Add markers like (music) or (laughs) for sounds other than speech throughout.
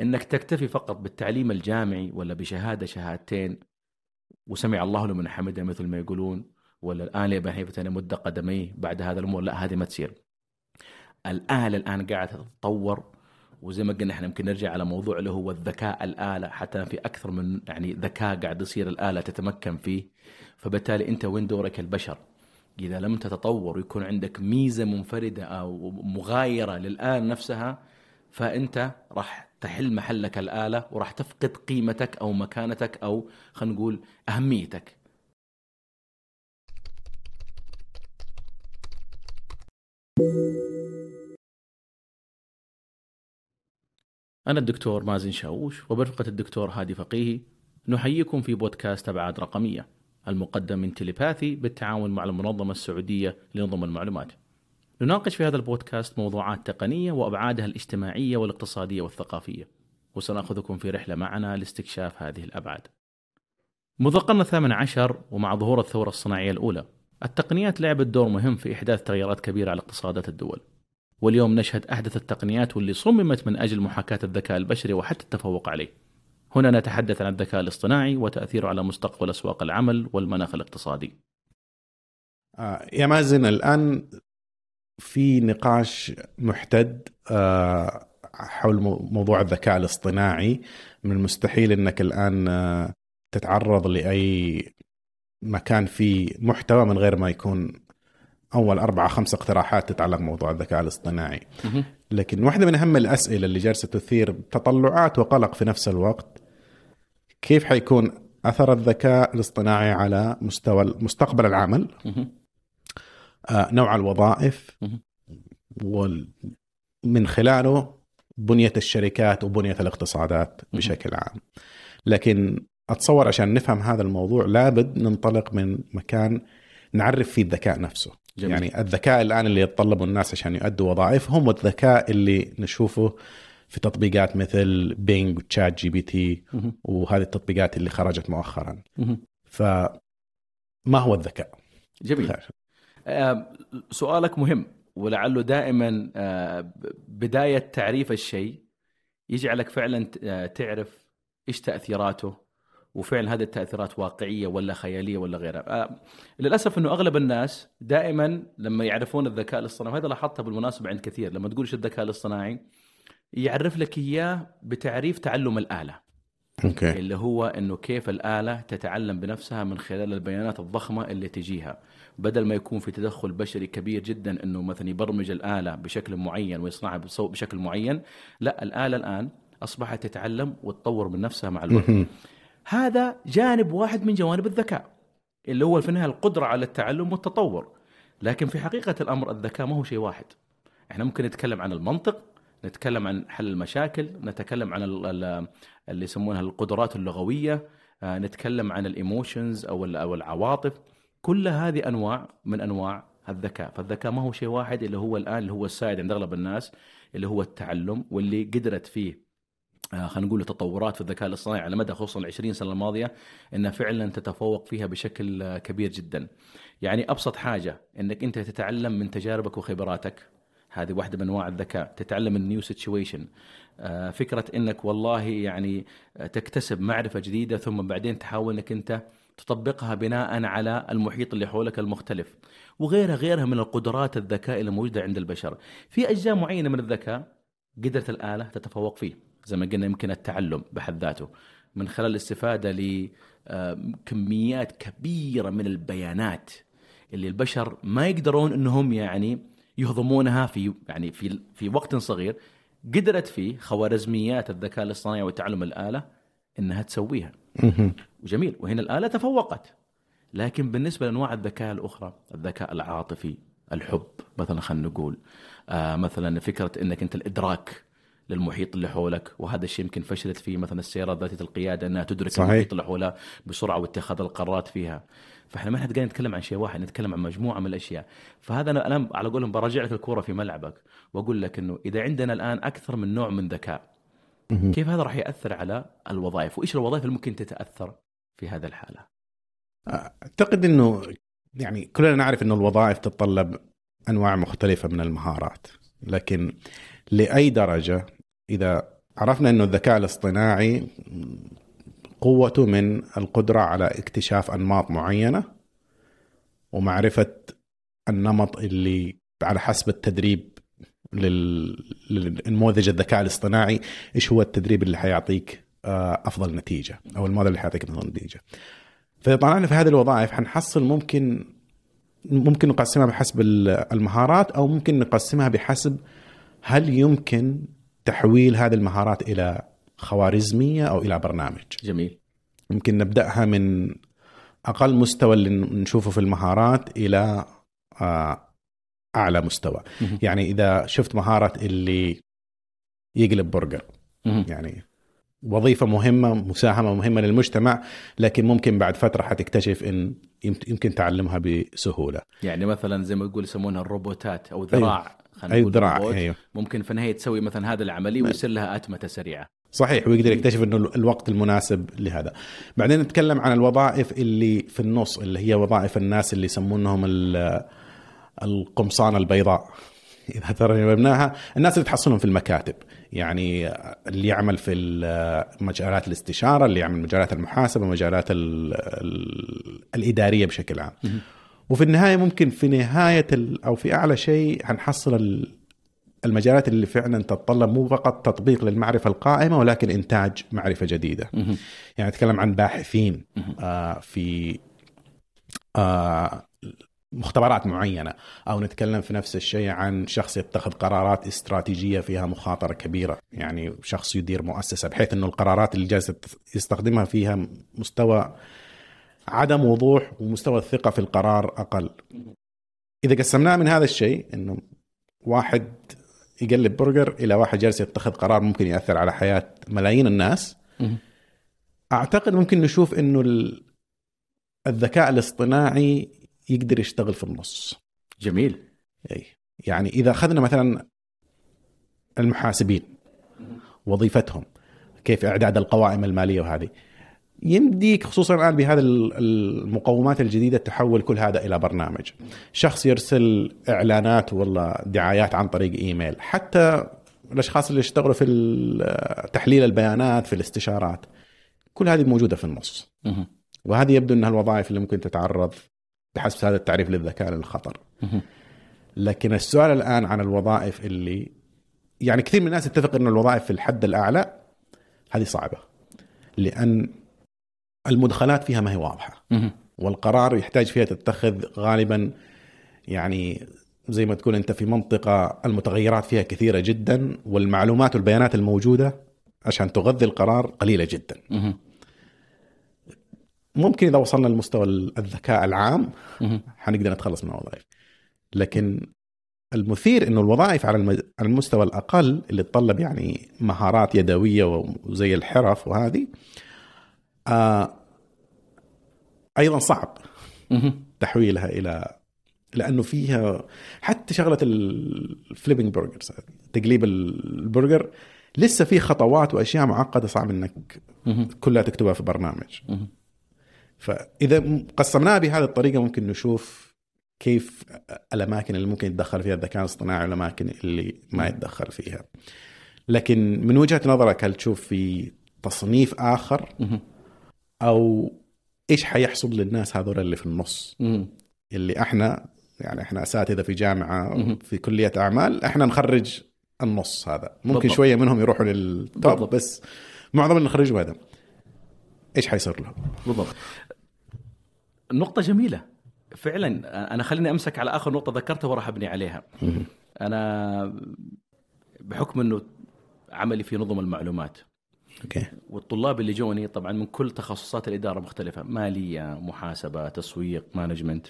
إنك تكتفي فقط بالتعليم الجامعي ولا بشهادة شهادتين وسمع الله لمن حمده مثل ما يقولون ولا الآن لابن حنيفه يمد قدميه بعد هذا الأمور لا هذه ما تصير. الآلة الآن قاعدة تتطور وزي ما قلنا إحنا يمكن نرجع على موضوع اللي هو الذكاء الآلة حتى في أكثر من يعني ذكاء قاعد يصير الآلة تتمكن فيه فبالتالي أنت وين دورك البشر؟ إذا لم تتطور ويكون عندك ميزة منفردة أو مغايرة للآلة نفسها فأنت راح تحل محلك الآلة وراح تفقد قيمتك أو مكانتك أو خلينا نقول أهميتك. أنا الدكتور مازن شاوش وبرفقة الدكتور هادي فقيهي نحييكم في بودكاست أبعاد رقمية المقدم من تليباثي بالتعاون مع المنظمة السعودية لنظم المعلومات. نناقش في هذا البودكاست موضوعات تقنية وأبعادها الاجتماعية والاقتصادية والثقافية وسنأخذكم في رحلة معنا لاستكشاف هذه الأبعاد. منذ القرن الثامن عشر ومع ظهور الثورة الصناعية الأولى التقنيات لعبت دور مهم في إحداث تغيرات كبيرة على اقتصادات الدول. واليوم نشهد أحدث التقنيات واللي صممت من أجل محاكاة الذكاء البشري وحتى التفوق عليه. هنا نتحدث عن الذكاء الاصطناعي وتأثيره على مستقبل أسواق العمل والمناخ الاقتصادي. آه يا مازن الآن في نقاش محتد آه حول موضوع الذكاء الاصطناعي. من المستحيل إنك الآن آه تتعرض لأي مكان فيه محتوى من غير ما يكون أول اربعة خمسة اقتراحات تتعلق بموضوع الذكاء الاصطناعي. لكن واحدة من أهم الأسئلة اللي جالسة تثير تطلعات وقلق في نفس الوقت كيف حيكون أثر الذكاء الاصطناعي على مستوى مستقبل العمل؟ نوع الوظائف ومن خلاله بنية الشركات وبنية الاقتصادات بشكل عام. لكن أتصور عشان نفهم هذا الموضوع لابد ننطلق من مكان نعرف فيه الذكاء نفسه. جميل. يعني الذكاء الآن اللي يتطلبه الناس عشان يؤدوا وظائفهم والذكاء اللي نشوفه في تطبيقات مثل Bing و ChatGPT وهذه التطبيقات اللي خرجت مؤخرا. فما هو الذكاء؟ جميل. آه سؤالك مهم ولعله دائما آه بداية تعريف الشيء يجعلك فعلا آه، تعرف إيش تأثيراته وفعلا هذه التأثيرات واقعية ولا خيالية ولا غيرها. آه للأسف إنه أغلب الناس دائما لما يعرفون الذكاء الاصطناعي هذا لاحظتها بالمناسبة عند كثير لما تقول إيش الذكاء الاصطناعي يعرف لك إياه بتعريف تعلم الآلة. أوكي. اللي هو إنه كيف الآلة تتعلم بنفسها من خلال البيانات الضخمة اللي تجيها. بدل ما يكون في تدخل بشري كبير جدا إنه مثلا يبرمج الآلة بشكل معين ويصنعها بشكل معين لا الآلة الآن أصبحت تتعلم وتطور من نفسها مع الوقت. هذا جانب واحد من جوانب الذكاء اللي هو في النهاية القدرة على التعلم والتطور. لكن في حقيقة الأمر الذكاء ما هو شيء واحد. إحنا ممكن نتكلم عن المنطق نتكلم عن حل المشاكل نتكلم عن اللي يسمونها القدرات اللغوية آه، نتكلم عن الإيموشنز أو أو العواطف. كل هذه أنواع من أنواع الذكاء. فالذكاء ما هو شيء واحد اللي هو الآن اللي هو السائد عند أغلب الناس اللي هو التعلم واللي قدرت فيه آه، خلينا نقول تطورات في الذكاء الاصطناعي على مدى خصوصا ال 20 سنة الماضية إنها فعلا تتفوق فيها بشكل آه، كبير جدا. يعني أبسط حاجة إنك أنت تتعلم من تجاربك وخبراتك. هذه واحدة من أنواع الذكاء، تتعلم ال new situation. آه، فكرة إنك والله يعني تكتسب معرفة جديدة ثم بعدين تحاول إنك أنت تطبقها بناء على المحيط اللي حولك المختلف وغيرها غيرها من القدرات الذكاء اللي موجودة عند البشر. في أجزاء معينة من الذكاء قدرت الآلة تتفوق فيه. زي ما قلنا يمكن التعلم بحد ذاته من خلال الاستفادة لكميات كبيرة من البيانات اللي البشر ما يقدرون إنهم يعني يهضمونها في يعني في في وقت صغير قدرت فيه خوارزميات الذكاء الاصطناعي وتعلم الآلة إنها تسويها. وجميل وهنا الآلة تفوقت. لكن بالنسبة لأنواع الذكاء الأخرى، الذكاء العاطفي، الحب مثلا خلينا نقول آه مثلا فكرة إنك أنت الإدراك للمحيط اللي حولك وهذا الشيء يمكن فشلت فيه مثلا السيارات ذاتية القيادة إنها تدرك صحيح. المحيط اللي حولها بسرعة واتخاذ القرارات فيها. فإحنا ما إحنا قاعدين نتكلم عن شيء واحد نتكلم عن مجموعة من الأشياء. فهذا أنا الان على قولهم براجع لك الكورة في ملعبك وأقول لك إنه إذا عندنا الآن أكثر من نوع من ذكاء كيف هذا راح يأثر على الوظائف؟ وإيش الوظائف اللي ممكن تتأثر في هذه الحالة؟ أعتقد إنه يعني كلنا نعرف إنه الوظائف تتطلب أنواع مختلفة من المهارات لكن لأي درجة. إذا عرفنا إنه الذكاء الاصطناعي قوته من القدرة على اكتشاف أنماط معينة ومعرفة النمط اللي على حسب التدريب للنموذج الذكاء الاصطناعي إيش هو التدريب اللي حيعطيك آه، أفضل نتيجة أو الموديل اللي حيعطيك أفضل نتيجة. فإذا طلعنا في هذه الوظائف حنحصل ممكن ممكن نقسمها بحسب المهارات أو ممكن نقسمها بحسب هل يمكن تحويل هذه المهارات إلى خوارزمية أو إلى برنامج؟ جميل. ممكن نبدأها من أقل مستوى اللي نشوفه في المهارات إلى آه، أعلى مستوى. يعني إذا شفت مهارة اللي يقلب برجر يعني وظيفة مهمة مساهمة مهمة للمجتمع لكن ممكن بعد فترة حتكتشف إن يمكن تعلمها بسهولة. يعني مثلا زي ما تقول يسمونها الروبوتات أو ذراع أيوه. خلينا أيوه ذراع أيوه. ممكن في النهاية تسوي مثلا هذا العملية ويصير لها اتمته سريعة. صحيح ويقدر يكتشف إنه الوقت المناسب لهذا. بعدين نتكلم عن الوظائف اللي في النص اللي هي وظائف الناس اللي يسمونهم القمصان البيضاء. (laughs) إذا ترجمناها الناس اللي تحصلهم في المكاتب. يعني اللي يعمل في مجالات الاستشارة اللي يعمل مجالات المحاسبة مجالات الإدارية بشكل عام. وفي النهاية ممكن في نهاية أو في أعلى شيء حنحصل المجالات اللي فعلا تتطلب مو فقط تطبيق للمعرفة القائمة ولكن إنتاج معرفة جديدة. يعني نتكلم عن باحثين آه في آه مختبرات معينة أو نتكلم في نفس الشيء عن شخص يتخذ قرارات استراتيجية فيها مخاطرة كبيرة. يعني شخص يدير مؤسسة بحيث إنه القرارات اللي جالس يستخدمها فيها مستوى عدم وضوح ومستوى الثقة في القرار أقل. إذا قسمناه من هذا الشيء إنه واحد يقلب برجر إلى واحد جالس يتخذ قرار ممكن يأثر على حياة ملايين الناس. أعتقد ممكن نشوف إنه الذكاء الاصطناعي يقدر يشتغل في النص. جميل. إي. يعني إذا أخذنا مثلا المحاسبين وظيفتهم كيف إعداد القوائم المالية وهذه. يمديك خصوصا الآن بهذه المقومات الجديدة تحول كل هذا إلى برنامج. شخص يرسل إعلانات ولا دعايات عن طريق إيميل حتى الأشخاص اللي يشتغلوا في تحليل البيانات في الاستشارات كل هذه موجودة في النص. وهذه يبدو إنها الوظائف اللي ممكن تتعرض بحسب هذا التعريف للذكاء للخطر لكن السؤال الآن عن الوظائف اللي يعني كثير من الناس يتفق إن الوظائف في الحد الأعلى هذه صعبة. لأن المدخلات فيها ما هي واضحة والقرار يحتاج فيها تتخذ غالبا يعني زي ما تقول أنت في منطقة المتغيرات فيها كثيرة جدا والمعلومات والبيانات الموجودة عشان تغذي القرار قليلة جدا. ممكن إذا وصلنا لمستوى الذكاء العام حنقدر نتخلص من الوظائف. لكن المثير إنه الوظائف على المستوى الأقل اللي تطلب يعني مهارات يدوية وزي الحرف وهذه آه أيضا صعب تحويلها إلى لأنه فيها حتى شغلة ال flipping burgers تقليب البرجر لسه في خطوات وأشياء معقدة صعب إنك كلها تكتبها في برنامج. فإذا قسمناها بهذه الطريقة ممكن نشوف كيف الأماكن اللي ممكن يتدخل فيها الذكاء الاصطناعي والاماكن اللي ما يتدخل فيها. لكن من وجهة نظرك هل تشوف في تصنيف آخر؟ أو إيش حيحصل للناس هذول اللي في النص؟ اللي إحنا يعني إحنا أساتذة في جامعة في كلية أعمال إحنا نخرج النص هذا. ممكن بالضبط. شوية منهم يروحوا لل top بس معظم يخرجوا هذا. إيش حيصير لهم؟ بالضبط. نقطة جميلة. فعلا أنا خليني أمسك على آخر نقطة ذكرتها وراح ابني عليها أنا بحكم إنه عملي في نظم المعلومات أوكي. والطلاب اللي جوني طبعا من كل تخصصات الإدارة مختلفة مالية محاسبة تسويق management.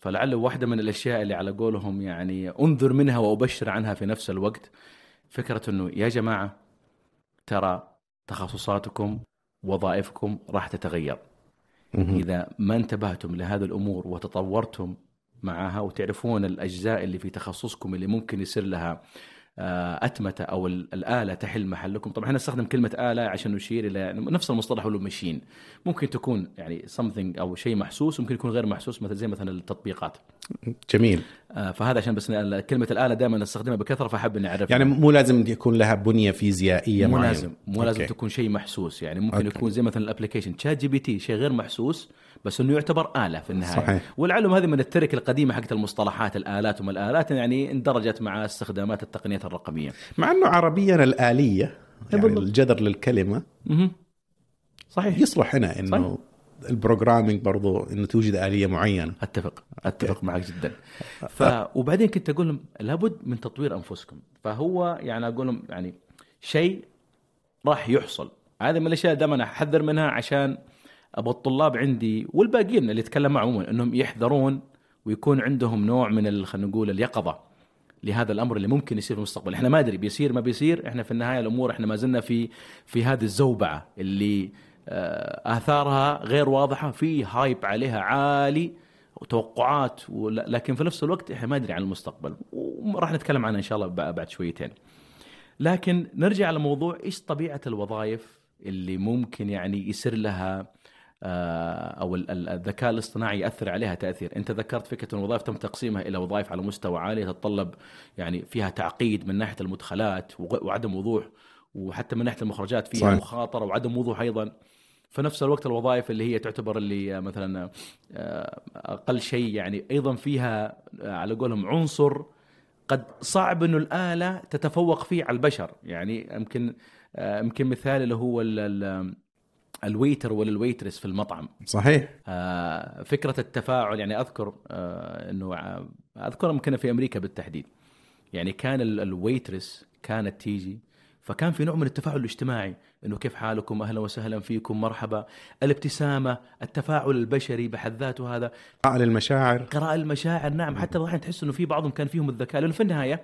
فلعل واحدة من الأشياء اللي على قولهم يعني أنذر منها وأبشر عنها في نفس الوقت فكرة إنه يا جماعة ترى تخصصاتكم وظائفكم راح تتغير. إذا ما انتبهتم لهذه الأمور وتطورتم معها وتعرفون الأجزاء اللي في تخصصكم اللي ممكن يصير لها آه، أتمتة أو ال- الآلة تحل محلكم. طبعا إحنا نستخدم كلمة آلة عشان نشير إلى نفس المصطلح هو ماشين ممكن تكون يعني something أو شيء محسوس ممكن يكون غير محسوس مثل زي مثلا التطبيقات. جميل. آه، فهذا عشان بس كلمة الآلة دائما نستخدمها بكثرة إني أعرفها. يعني مو لازم يكون لها بنية فيزيائية مو معينة. لازم مو لازم. تكون شيء محسوس. يعني ممكن أوكي. يكون زي مثلا ال application ChatGPT شيء غير محسوس بس إنه يعتبر آلة في النهاية. صحيح. والعلم هذه من الترك القديمة حقت المصطلحات الآلات وما الآلات يعني اندرجت مع استخدامات التقنيات الرقمية. مع إنه عربيا الآلية يعني بالضبط. الجذر للكلمة مهم. صحيح. يصلح هنا إنه البروجرامينج برضو إنه توجد آلية معينة. أتفق. أتفق معك جدا. ف وبعدين كنت أقول لهم لابد من تطوير أنفسكم. فهو يعني أقول لهم يعني شيء راح يحصل. هذه من الأشياء دائما أحذر منها عشان أبغى الطلاب عندي والباقيين اللي يتكلم معهم عموما إنهم يحذرون ويكون عندهم نوع من خلينا نقول اليقظة لهذا الأمر اللي ممكن يصير في المستقبل، إحنا ما أدري بيصير ما بيصير، إحنا في النهاية الأمور إحنا ما زلنا في في هذه الزوبعة اللي آه، آثارها غير واضحة، في هايب عليها عالي وتوقعات لكن في نفس الوقت إحنا ما ندري عن المستقبل وراح نتكلم عنها إن شاء الله بعد شويتين. لكن نرجع لموضوع إيش طبيعة الوظائف اللي ممكن يعني يصير لها أو ال- ال- الذكاء الاصطناعي يأثر عليها تأثير، أنت ذكرت فكرة الوظائف تم تقسيمها إلى وظائف على مستوى عالي تتطلب يعني فيها تعقيد من ناحية المدخلات وعدم وضوح وحتى من ناحية المخرجات فيها صحيح. مخاطرة وعدم وضوح أيضا. في نفس الوقت الوظائف اللي هي تعتبر اللي آه، مثلا آه، أقل شيء يعني أيضا فيها آه، على قولهم عنصر قد صعب إنه الآلة تتفوق فيه على البشر يعني يمكن آه، يمكن مثال اللي هو ال- الويتر ولا الويترس في المطعم. صحيح. آه، فكرة التفاعل يعني أذكر آه، إنه ع- أذكر يمكن في أمريكا بالتحديد. يعني كان ال- ال waitress كانت تيجي فكان في نوع من التفاعل الاجتماعي إنه كيف حالكم؟ أهلا وسهلا فيكم مرحبا. الابتسامة التفاعل البشري بحد ذاته هذا. قراءة المشاعر قراءة المشاعر نعم. حتى الحين تحس إنه في بعضهم كان فيهم الذكاء. لأنه في النهاية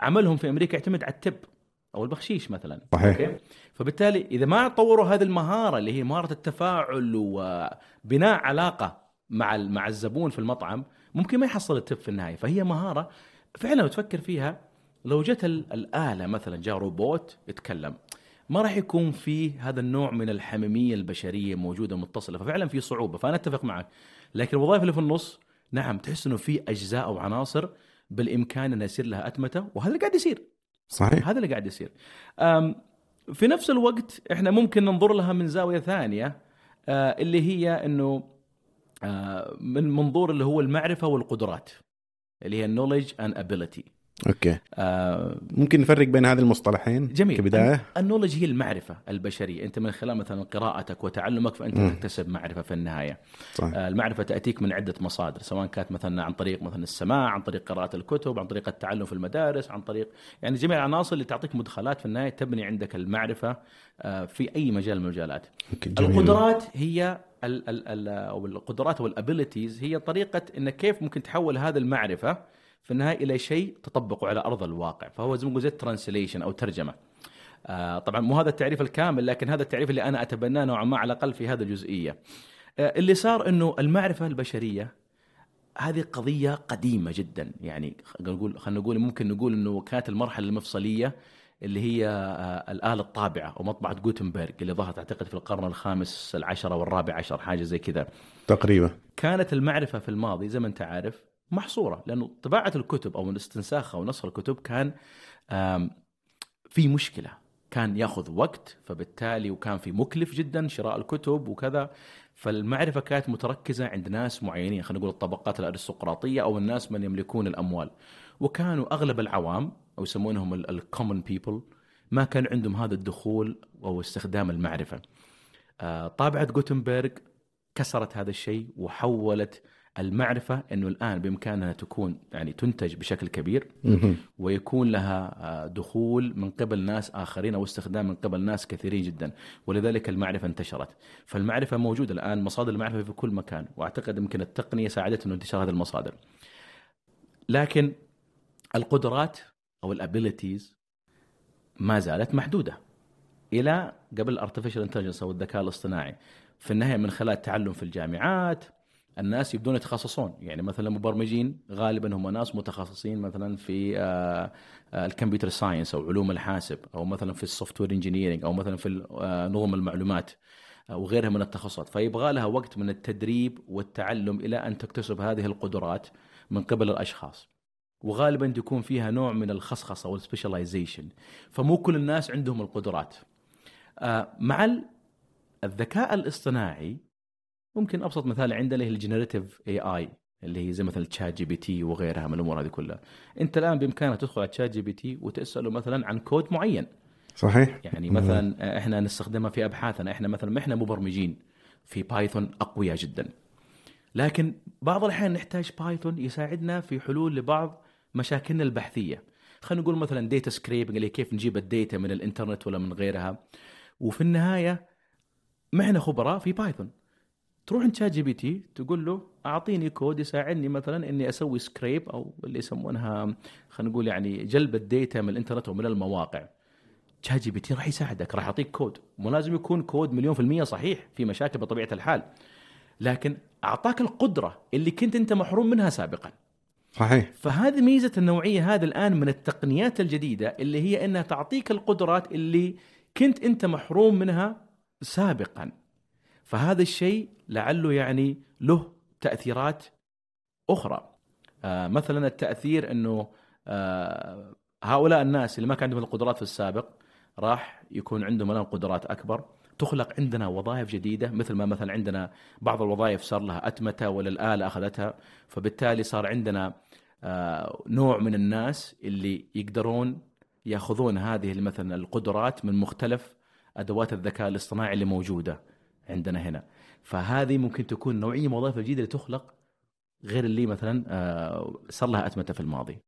عملهم في أمريكا يعتمد على ال tip أو البخشيش مثلا. صحيح. أوكي؟ فبالتالي إذا ما طوروا هذه المهارة اللي هي مهارة التفاعل وبناء علاقة مع مع الزبون في المطعم ممكن ما يحصل التب في النهاية. فهي مهارة فعلا لو تفكر فيها لو جت ال- الآلة مثلا جاء روبوت يتكلم ما راح يكون فيه هذا النوع من الحميمية البشرية موجودة متصلة ففعلا في صعوبة فأنا أتفق معك. لكن الوظائف اللي في النص نعم تحس إنه في أجزاء أو عناصر بالإمكان انها يصير لها أتمتة وهذا اللي قاعد يصير. صحيح. هذا اللي قاعد يصير. في نفس الوقت إحنا ممكن ننظر لها من زاوية ثانية آه، اللي هي إنه آه، من منظور اللي هو المعرفة والقدرات اللي هي knowledge and ability. أوكي. آه، ممكن نفرق بين هذه المصطلحين جميل. كبداية؟ النولج هي المعرفة البشرية. أنت من خلال مثلا قراءتك وتعلمك فأنت مم. تكتسب معرفة في النهاية. صحيح. آه، المعرفة تأتيك من عدة مصادر سواء كانت مثلا عن طريق مثلا السماع عن طريق قراءة الكتب عن طريق التعلم في المدارس عن طريق يعني جميع العناصر اللي تعطيك مدخلات في النهاية تبني عندك المعرفة آه، في أي مجال من المجالات. القدرات هي ال ال ال أو القدرات أو ال abilities هي طريقة انك كيف ممكن تحول هذه المعرفة في النهاية إلى شيء تطبقه على أرض الواقع فهو زي ما نقول زي ال translation أو ترجمة. آه طبعا مو هذا التعريف الكامل لكن هذا التعريف اللي أنا أتبناه نوعا ما على الأقل في هذه الجزئية. آه اللي صار إنه المعرفة البشرية هذه قضية قديمة جدا. يعني نقول خلينا نقول ممكن نقول إنه كانت المرحلة المفصلية اللي هي آه، الآلة الطابعة أو مطبعة جوتنبرغ اللي ظهرت أعتقد في القرن الخامس العشر أو الرابع عشر حاجة زي كذا. تقريبا. كانت المعرفة في الماضي زي ما أنت عارف محصورة لأنه طباعة الكتب أو استنساخها ونسخ الكتب كان في مشكلة. كان يأخذ وقت فبالتالي وكان في مكلف جدا شراء الكتب وكذا. فالمعرفة كانت متركزة عند ناس معينين خلينا نقول الطبقات الأرستقراطية أو الناس من يملكون الأموال. وكانوا أغلب العوام أو يسمونهم الكومن بيبل ما كان عندهم هذا الدخول أو استخدام المعرفة. آه، طابعة جوتنبرغ كسرت هذا الشيء وحولت المعرفة أنه الآن بإمكانها تكون يعني تنتج بشكل كبير. ويكون لها آه، دخول من قبل ناس آخرين أو استخدام من قبل ناس كثيرين جدا. ولذلك المعرفة انتشرت. فالمعرفة موجودة الآن مصادر المعرفة في كل مكان. وأعتقد يمكن التقنية ساعدت أنه انتشار هذه المصادر. لكن القدرات أو ال abilities ما زالت محدودة. إلى قبل ال artificial intelligence أو الذكاء الاصطناعي. في النهاية من خلال التعلم في الجامعات الناس يبدون يتخصصون. يعني مثلا المبرمجين غالبا هم ناس متخصصين مثلا في آه، آه، ال computer science أو علوم الحاسب أو مثلا في ال software engineering أو مثلا في آه، نظم المعلومات وغيرها من التخصصات. فيبغى لها وقت من التدريب والتعلم إلى أن تكتسب هذه القدرات من قبل الأشخاص. وغالبا تكون فيها نوع من الخصخصة وال specialization فمو كل الناس عندهم القدرات. مع الذكاء الاصطناعي ممكن أبسط مثال عندنا هي ال generative AI اللي هي زي مثلا ChatGPT وغيرها من الأمور هذه كلها. أنت الآن بإمكانك تدخل على ChatGPT وتسأله مثلا عن كود معين. صحيح. يعني مثلا إحنا نستخدمها في أبحاثنا إحنا مثلا ما إحنا مبرمجين في Python أقوياء جدا. لكن بعض الأحيان نحتاج Python يساعدنا في حلول لبعض مشاكلنا البحثية. خلينا نقول مثلا data scraping اللي كيف نجيب ال data من الإنترنت ولا من غيرها. وفي النهاية ما إحنا خبراء في Python تروح ChatGPT تقول له أعطيني كود يساعدني مثلا إني أسوي scrape أو اللي يسمونها خلينا نقول يعني جلب ال data من الإنترنت ومن المواقع. ChatGPT راح يساعدك راح يعطيك كود. مو لازم يكون كود مليون في المية صحيح في مشاكل بطبيعة الحال. لكن أعطاك القدرة اللي كنت أنت محروم منها سابقا. صحيح. فهذه ميزة النوعية هذه الآن من التقنيات الجديدة اللي هي أنها تعطيك القدرات اللي كنت أنت محروم منها سابقا. فهذا الشيء لعله يعني له تأثيرات أخرى. آه مثلا التأثير إنه آه هؤلاء الناس اللي ما كان عندهم القدرات في السابق راح يكون عندهم الآن قدرات أكبر. تخلق عندنا وظائف جديدة مثل ما مثلا عندنا بعض الوظائف صار لها أتمتة ولا الاله أخذتها. فبالتالي صار عندنا آه نوع من الناس اللي يقدرون يأخذون هذه مثلا القدرات من مختلف أدوات الذكاء الاصطناعي اللي موجودة. عندنا هنا فهذه ممكن تكون نوعية من الوظائف الجديده اللي تخلق غير اللي مثلا آه، صار لها أتمتة في الماضي.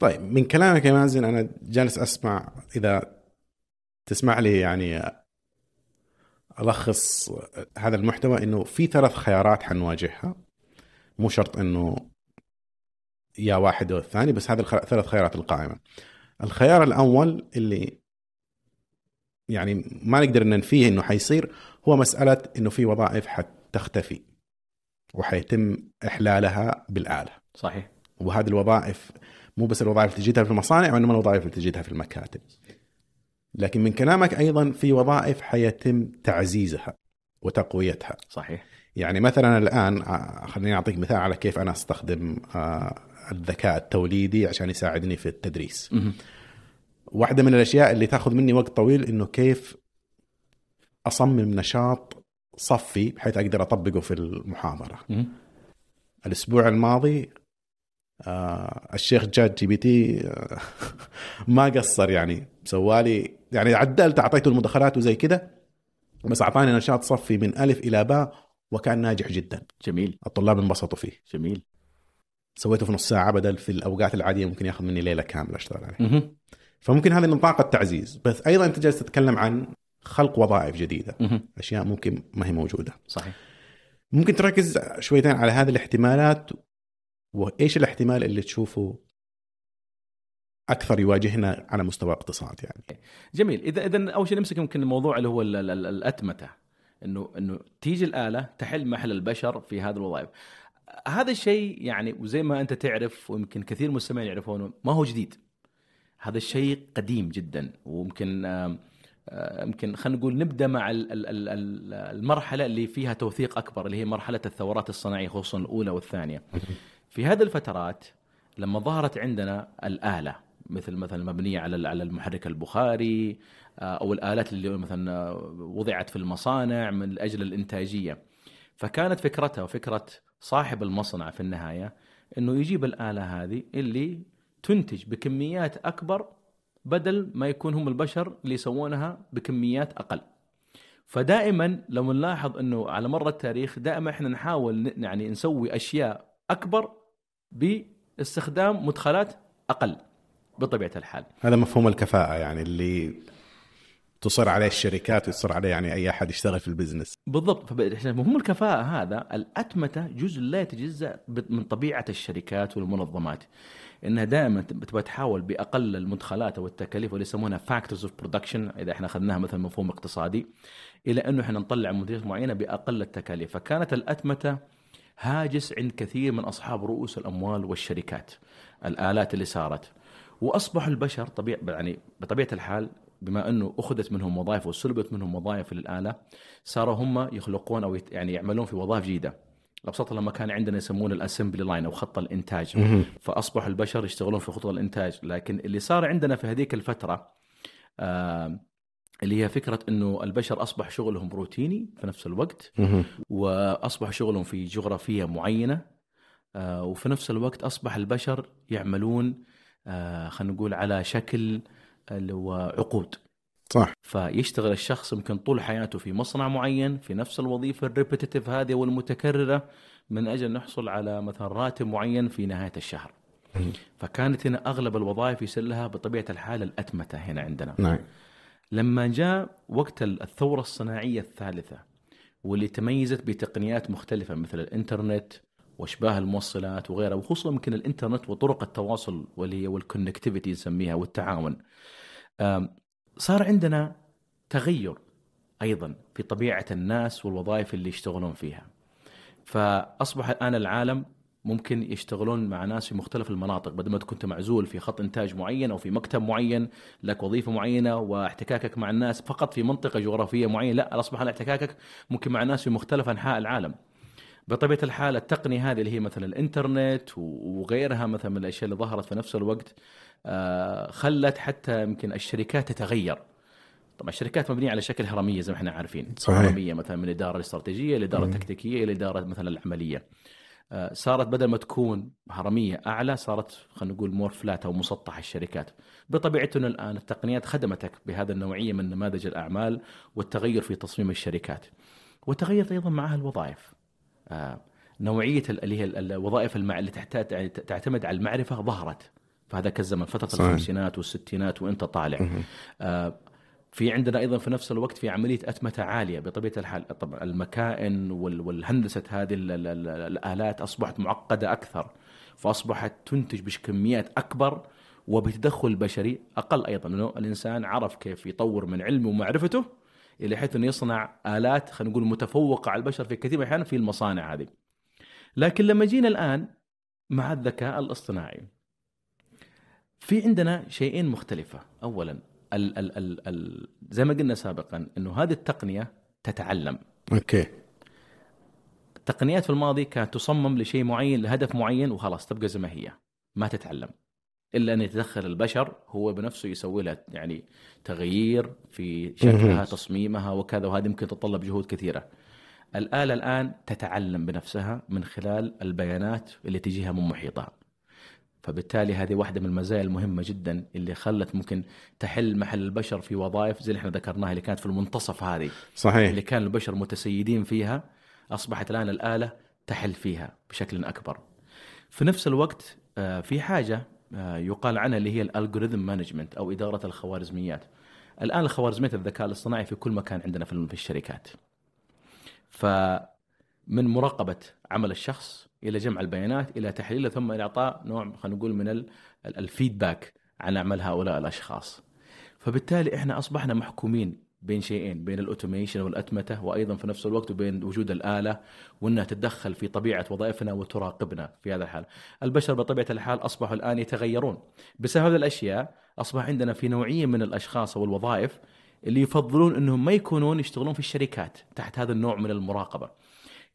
طيب من كلامك يا مازن أنا جالس أسمع إذا تسمح لي يعني ألخص هذا المحتوى إنه في ثلاث خيارات حنواجهها مو شرط إنه يا واحد أو الثاني بس هذه الثلاث خيارات القائمة. الخيار الأول اللي يعني ما نقدر ننفيه إنه حيصير هو مسألة إنه في وظائف حتختفي وحيتم إحلالها بالآلة. صحيح. وهذه الوظائف مو بس الوظائف اللي تجدها في المصانع وإنما الوظائف اللي تجدها في المكاتب. لكن من كلامك أيضا في وظائف حيتم تعزيزها وتقويتها. صحيح. يعني مثلا الآن آه، خليني أعطيك مثال على كيف أنا أستخدم آه، الذكاء التوليدي عشان يساعدني في التدريس. واحدة من الأشياء اللي تاخذ مني وقت طويل إنه كيف أصمم نشاط صفي بحيث أقدر أطبقه في المحاضرة. الأسبوع الماضي آه الشيخ ChatGPT آه (laughs) ما قصر يعني. سوالي يعني عدلت أعطيته المدخلات وزي كده بس أعطاني نشاط صفي من ألف إلى باء وكان ناجح جدا. جميل. الطلاب انبسطوا فيه. جميل. سويته في نص ساعة بدل في الأوقات العادية ممكن ياخذ مني ليلة كاملة أشتغل عليه فممكن هذه نطاق التعزيز. بس أيضا أنت جالس تتكلم عن خلق وظائف جديدة. أشياء ممكن ما هي موجودة. صحيح. ممكن تركز شويتين على هذه الاحتمالات وإيش الاحتمال اللي تشوفه أكثر يواجهنا على مستوى الاقتصاد يعني. جميل. اذا إذا أول شيء نمسك يمكن الموضوع اللي هو الأتمتة. انه إنه تيجي الآلة تحل محل البشر في هذه الوظائف. هذا الشيء يعني وزي ما أنت تعرف ويمكن كثير من المستمعين يعرفونه ما هو جديد. هذا الشيء قديم جدا ويمكن يمكن خلينا نقول نبدأ مع المرحلة اللي فيها توثيق أكبر اللي هي مرحلة الثورات الصناعية خصوصا الأولى والثانية. في هذه الفترات لما ظهرت عندنا الآلة مثل مثلا مبنية على على المحرك البخاري أو الآلات اللي مثلا وضعت في المصانع من أجل الإنتاجية. فكانت فكرتها وفكرة صاحب المصنع في النهاية إنه يجيب الآلة هذه اللي تنتج بكميات أكبر بدل ما يكون هم البشر اللي يسوونها بكميات أقل. فدائما لو نلاحظ إنه على مر التاريخ دائما إحنا نحاول يعني نسوي أشياء أكبر باستخدام مدخلات أقل بطبيعة الحال. هذا مفهوم الكفاءة يعني اللي تصر عليه الشركات ويصر عليه يعني أي أحد يشتغل في ال business. بالضبط. مفهوم الكفاءة هذا. الأتمتة جزء لا يتجزأ من طبيعة الشركات والمنظمات. إنها دائما تبغى تحاول بأقل المدخلات أو التكاليف واللي يسمونها factors of production إذا إحنا أخذناها مثلا مفهوم اقتصادي إلى إنه إحنا نطلع منتجات معينة بأقل التكاليف. فكانت الأتمتة هاجس عند كثير من أصحاب رؤوس الأموال والشركات الآلات اللي صارت. وأصبح البشر طبيعي يعني بطبيعة الحال بما أنه أخذت منهم وظائف وسلبت منهم وظائف للآلة صاروا هم يخلقون أو يعني يعملون في وظائف جديدة. ابسط لما كان عندنا يسمونه الأسمبلي لاين أو خط الإنتاج. فأصبح البشر يشتغلون في خطوط الإنتاج. لكن اللي صار عندنا في هذيك الفترة آه اللي هي فكرة إنه البشر أصبح شغلهم روتيني في نفس الوقت وأصبح شغلهم في جغرافية معينة آه وفي نفس الوقت أصبح البشر يعملون آه خلينا نقول على شكل اللي هو عقود صح فيشتغل الشخص يمكن طول حياته في مصنع معين في نفس الوظيفة الريبيتيتيف هذه والمتكرره من أجل نحصل على مثلا راتب معين في نهاية الشهر. فكانت هنا أغلب الوظائف يصير لها بطبيعة الحال الأتمتة هنا عندنا. نعم لما جاء وقت الثورة الصناعية الثالثة واللي تميزت بتقنيات مختلفة مثل الإنترنت وأشباه الموصلات وغيرها وخصوصا يمكن الإنترنت وطرق التواصل واللي هي والكونكتيفيتي نسميها والتعاون. صار عندنا تغير أيضا في طبيعة الناس والوظائف اللي يشتغلون فيها. فأصبح الآن العالم ممكن يشتغلون مع ناس في مختلف المناطق بدل ما كنت معزول في خط إنتاج معين أو في مكتب معين لك وظيفة معينة واحتكاكك مع الناس فقط في منطقة جغرافية معينة لا أصبح احتكاكك ممكن مع ناس في مختلف أنحاء العالم. بطبيعة الحال التقنية هذه اللي هي مثلا الإنترنت وغيرها مثلا من الأشياء اللي ظهرت في نفس الوقت آه، خلت حتى يمكن الشركات تتغير. طبعا الشركات مبنية على شكل هرمية زي ما إحنا عارفين. صحيح. هرمية مثلا من الاداره الاستراتيجيه الاداره التكتيكيه إلى اداره مثلا العملية. آه، صارت بدل ما تكون هرمية أعلى صارت خلينا نقول مور فلات أو مسطح الشركات. بطبيعته إنه الآن التقنيات خدمتك بهذا النوعية من نماذج الأعمال والتغير في تصميم الشركات. وتغيرت أيضا معها الوظائف. نوعية ال- اللي هي ال- الوظائف المع... اللي تحتاج تعتمد على المعرفة ظهرت. في هذاك الزمن فترة صحيح. الخمسينات والستينات وانت طالع. آه، في عندنا أيضا في نفس الوقت في عملية أتمتة عالية بطبيعة الحال. طبعا المكائن وال- والهندسة هذه ال- ال- ال- الآلات أصبحت معقدة أكثر فأصبحت تنتج بكميات أكبر وبتدخل بشري أقل أيضا. انه الإنسان عرف كيف يطور من علمه ومعرفته إلى حيث أنه يصنع آلات خلينا نقول متفوقة على البشر في كثير من الأحيان في المصانع هذه. لكن لما جينا الآن مع الذكاء الاصطناعي في عندنا شيئين مختلفة، اولا ال ال ال ال زي ما قلنا سابقا إنه هذه التقنية تتعلم. أوكي. التقنيات في الماضي كانت تصمم لشيء معين لهدف معين وخلاص تبقى زي ما هي. ما تتعلم. إلا أن يتدخل البشر هو بنفسه يسوي لها يعني تغيير في شكلها. تصميمها وكذا وهذه ممكن تتطلب جهود كثيرة الآلة الآن تتعلم بنفسها من خلال البيانات اللي تجيها من محيطها فبالتالي هذه واحدة من المزايا المهمة جدا اللي خلت ممكن تحل محل البشر في وظائف زي اللي إحنا ذكرناها اللي كانت في المنتصف هذه صحيح اللي كان البشر متسيدين فيها أصبحت الآن الآلة تحل فيها بشكل أكبر. في نفس الوقت آه، في حاجة يقال عنها اللي هي ال algorithm management أو إدارة الخوارزميات. الآن الخوارزميات الذكاء الاصطناعي في كل مكان عندنا في الشركات. فمن مراقبة عمل الشخص إلى جمع البيانات إلى تحليلها ثم إلى إعطاء نوع خلينا نقول من ال- ال- ال feedback عن عمل هؤلاء الأشخاص. فبالتالي إحنا أصبحنا محكومين بين شيئين بين ال automation والأتمتة وأيضا في نفس الوقت وبين وجود الآلة وأنها تتدخل في طبيعة وظائفنا وتراقبنا في هذا الحال. البشر بطبيعة الحال أصبحوا الآن يتغيرون. بسبب هذه الأشياء أصبح عندنا في نوعية من الأشخاص أو الوظائف اللي يفضلون إنهم ما يكونون يشتغلون في الشركات تحت هذا النوع من المراقبة.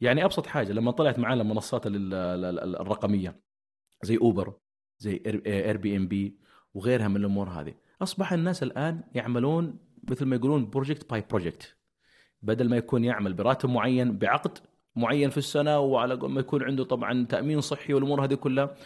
يعني أبسط حاجة لما طلعت معنا المنصات ال- ال- ال- الرقمية زي Uber زي Airbnb وغيرها من الأمور هذه أصبح الناس الآن يعملون مثل ما يقولون project by project بدل ما يكون يعمل براتب معين بعقد معين في السنة وعلى ما يكون عنده طبعا تأمين صحي والأمور هذه كلها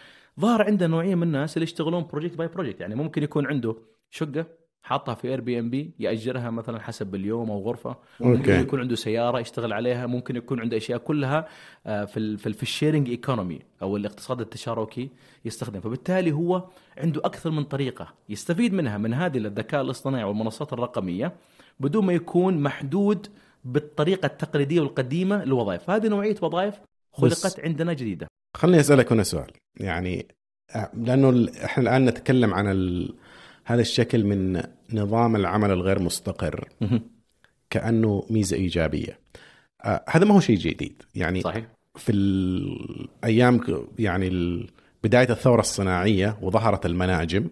ظهر عندنا نوعية من الناس اللي يشتغلون project by project يعني ممكن يكون عنده شقة حاطها في Airbnb يأجرها مثلا حسب اليوم أو غرفة. ممكن. يكون عنده سيارة يشتغل عليها ممكن يكون عنده أشياء كلها آه، في في, ال في ال sharing economy أو الاقتصاد التشاركي يستخدم فبالتالي هو عنده أكثر من طريقة يستفيد منها من هذه الذكاء الاصطناعي والمنصات الرقمية بدون ما يكون محدود بالطريقة التقليدية والقديمة للوظائف. هذه نوعية وظائف خلقت عندنا جديدة. خليني أسألك هنا سؤال. يعني آه، لأنه إحنا الآن نتكلم عن ال... هذا الشكل من نظام العمل الغير مستقر. كأنه ميزة إيجابية. آه هذا ما هو شيء جديد. يعني صحيح. في الأيام يعني بداية الثورة الصناعية وظهرت المناجم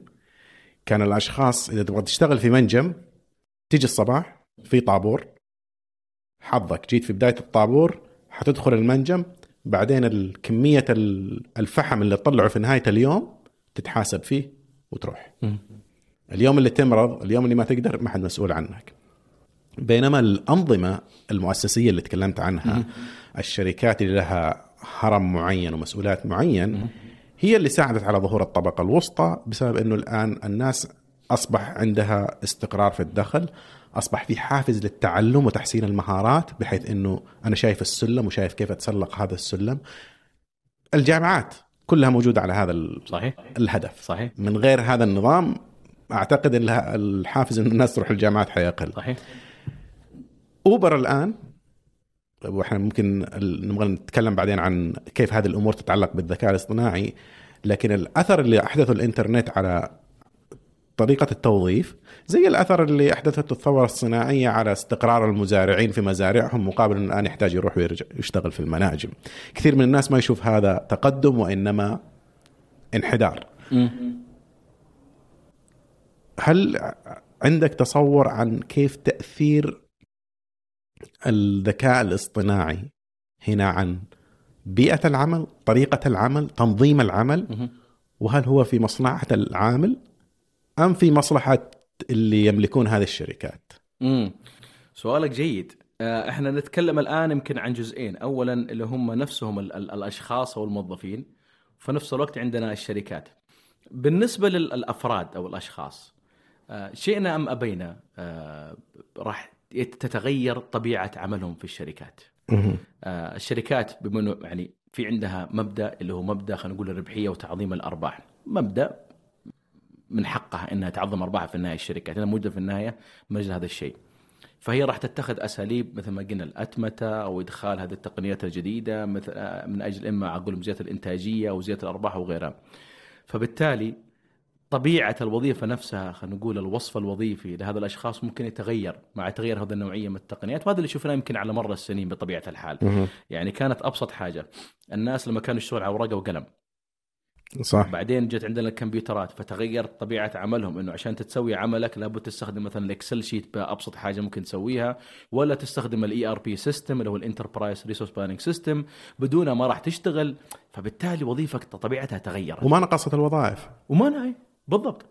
كان الأشخاص إذا تبغى تشتغل في منجم تيجي الصباح في طابور حظك. جيت في بداية الطابور حتدخل المنجم بعدين كمية ال- الفحم اللي تطلعه في نهاية اليوم تتحاسب فيه وتروح. اليوم اللي تمرض اليوم اللي ما تقدر ما حد مسؤول عنك. بينما الأنظمة المؤسسية اللي تكلمت عنها الشركات اللي لها هرم معين ومسؤولات معين هي اللي ساعدت على ظهور الطبقة الوسطى بسبب أنه الآن الناس أصبح عندها استقرار في الدخل أصبح في حافز للتعلم وتحسين المهارات بحيث أنه أنا شايف السلم وشايف كيف أتسلق هذا السلم. الجامعات كلها موجودة على هذا صحيح. الهدف. صحيح. من غير هذا النظام أعتقد إن الحافز ان الناس تروح الجامعات حيقل صحيح. أوبر الآن وإحنا ممكن نبغى نتكلم بعدين عن كيف هذه الأمور تتعلق بالذكاء الاصطناعي لكن الأثر اللي أحدثه الإنترنت على طريقة التوظيف زي الأثر اللي أحدثته الثورة الصناعية على استقرار المزارعين في مزارعهم مقابل أن الآن يحتاج يروح ويرجع يشتغل في المناجم. كثير من الناس ما يشوف هذا تقدم وإنما انحدار. هل عندك تصور عن كيف تأثير الذكاء الاصطناعي هنا عن بيئة العمل طريقة العمل تنظيم العمل. وهل هو في مصلحة العامل أم في مصلحة اللي يملكون هذه الشركات؟ امم سؤالك جيد. آه، إحنا نتكلم الآن يمكن عن جزئين. اولا اللي هم نفسهم ال- ال- الأشخاص أو الموظفين في نفس الوقت عندنا الشركات. بالنسبة للأفراد أو الأشخاص شئنا أم أبينا آه، راح تتغير طبيعة عملهم في الشركات. آه، الشركات بما انه يعني في عندها مبدأ اللي هو مبدأ خلينا نقول الربحية وتعظيم الأرباح. مبدأ من حقها إنها تعظم أرباحها في النهاية الشركات لأنها موجودة في النهاية من أجل هذا الشيء. فهي راح تتخذ أساليب مثل ما قلنا الأتمتة أو إدخال هذه التقنيات الجديدة مثل آه، من أجل إما أقول زيادة الإنتاجية أو زيادة الأرباح وغيرها. فبالتالي طبيعة الوظيفة نفسها خلينا نقول الوصف الوظيفي لهذا الأشخاص ممكن يتغير مع تغير هذه النوعية من التقنيات وهذا اللي شفناه يمكن على مر السنين بطبيعة الحال. يعني كانت أبسط حاجة الناس لما كانوا يشتغلوا على ورقة وقلم. صح. بعدين جت عندنا الكمبيوترات فتغيرت طبيعة عملهم إنه عشان تسوي عملك لابد تستخدم مثلا ال Excel sheet بأبسط حاجة ممكن تسويها ولا تستخدم ال ERP system اللي هو ال enterprise resource planning system بدونها ما راح تشتغل فبالتالي وظيفتك طبيعتها تغيرت. وما نقصت الوظائف. وما نهي بالضبط.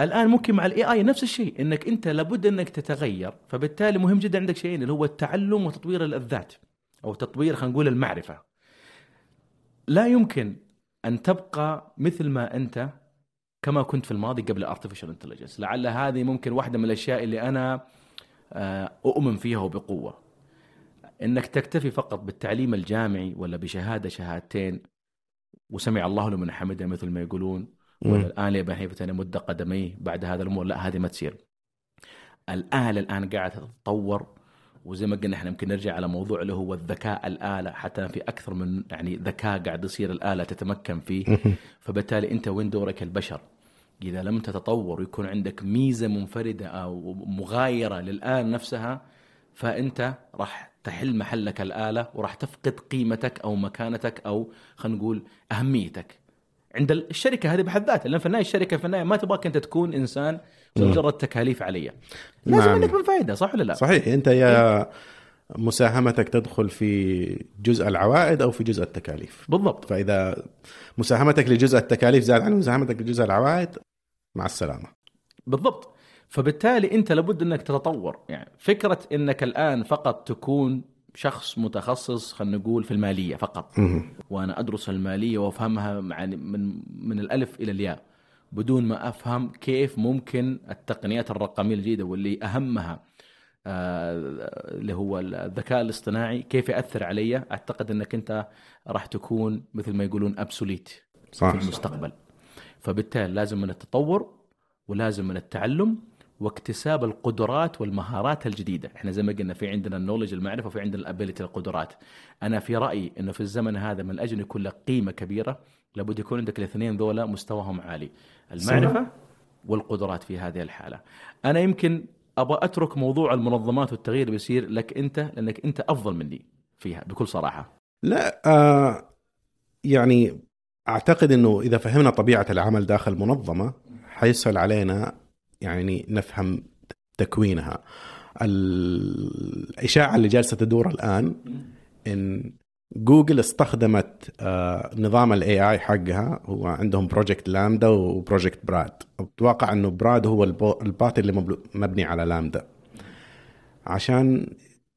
الآن ممكن مع ال AI نفس الشيء إنك أنت لابد إنك تتغير فبالتالي مهم جدا عندك شيئين اللي هو التعلم وتطوير الذات أو تطوير خلينا نقول المعرفة. لا يمكن أن تبقى مثل ما أنت كما كنت في الماضي قبل artificial intelligence لعل هذه ممكن واحدة من الأشياء اللي أنا آه، أؤمن فيها وبقوة. إنك تكتفي فقط بالتعليم الجامعي ولا بشهادة شهادتين وسمع الله لمن حمده مثل ما يقولون ولا الان يا حنيفه أنا مد قدميه بعد هذا الأمور. لا هذه ما تصير. الآلة الآن قاعدة تتطور وزي ما قلنا إحنا يمكن نرجع على موضوع اللي هو الذكاء الآلة حتى في أكثر من يعني ذكاء قاعد يصير الآلة تتمكن فيه. فبالتالي أنت وين دورك البشر؟ إذا لم تتطور ويكون عندك ميزة منفردة أو مغايرة للآلة نفسها فأنت راح تحل محلك الآلة وراح تفقد قيمتك أو مكانتك أو خلينا نقول أهميتك. عند الشركة هذه بحد ذاتها لأن في النهايه الشركة في النهايه ما تبغاك أنت تكون إنسان مجرد تكاليف عليه لازم نعم. عندك من فائدة صح ولا لا؟ صحيح. أنت يا مساهمتك تدخل في جزء العوائد أو في جزء التكاليف. بالضبط. فإذا مساهمتك لجزء التكاليف زاد عن مساهمتك لجزء العوائد مع السلامة. بالضبط. فبالتالي أنت لابد أنك تتطور. يعني فكرة أنك الآن فقط تكون شخص متخصص خلينا نقول في المالية فقط. وأنا أدرس المالية وأفهمها يعني من من الألف إلى الياء. بدون ما أفهم كيف ممكن التقنيات الرقمية الجديدة واللي أهمها آه، اللي هو الذكاء الاصطناعي كيف يأثر علي؟ أعتقد إنك أنت راح تكون مثل ما يقولون أبسوليت صح. في المستقبل. فبالتالي لازم من التطور ولازم من التعلم واكتساب القدرات والمهارات الجديدة. إحنا زي ما قلنا في عندنا النولج المعرفة وفي عندنا الابيلتي القدرات. أنا في رأيي إنه في الزمن هذا من أجل يكون لك قيمة كبيرة لابد يكون عندك الاثنين ذولا مستواهم عالي. المعرفة والقدرات في هذه الحالة. أنا يمكن أبغى أترك موضوع المنظمات والتغيير بيصير لك أنت لأنك أنت أفضل مني فيها بكل صراحة. لا آه يعني أعتقد إنه إذا فهمنا طبيعة العمل داخل منظمة حيسهل علينا يعني نفهم تكوينها. الاشاعه اللي جالسة تدور الآن إن جوجل استخدمت آه، نظام ال AI حقها. هو عندهم project LaMDA و project Bard. أتوقع إنه Bard هو ال bot اللي مبني على LaMDA. عشان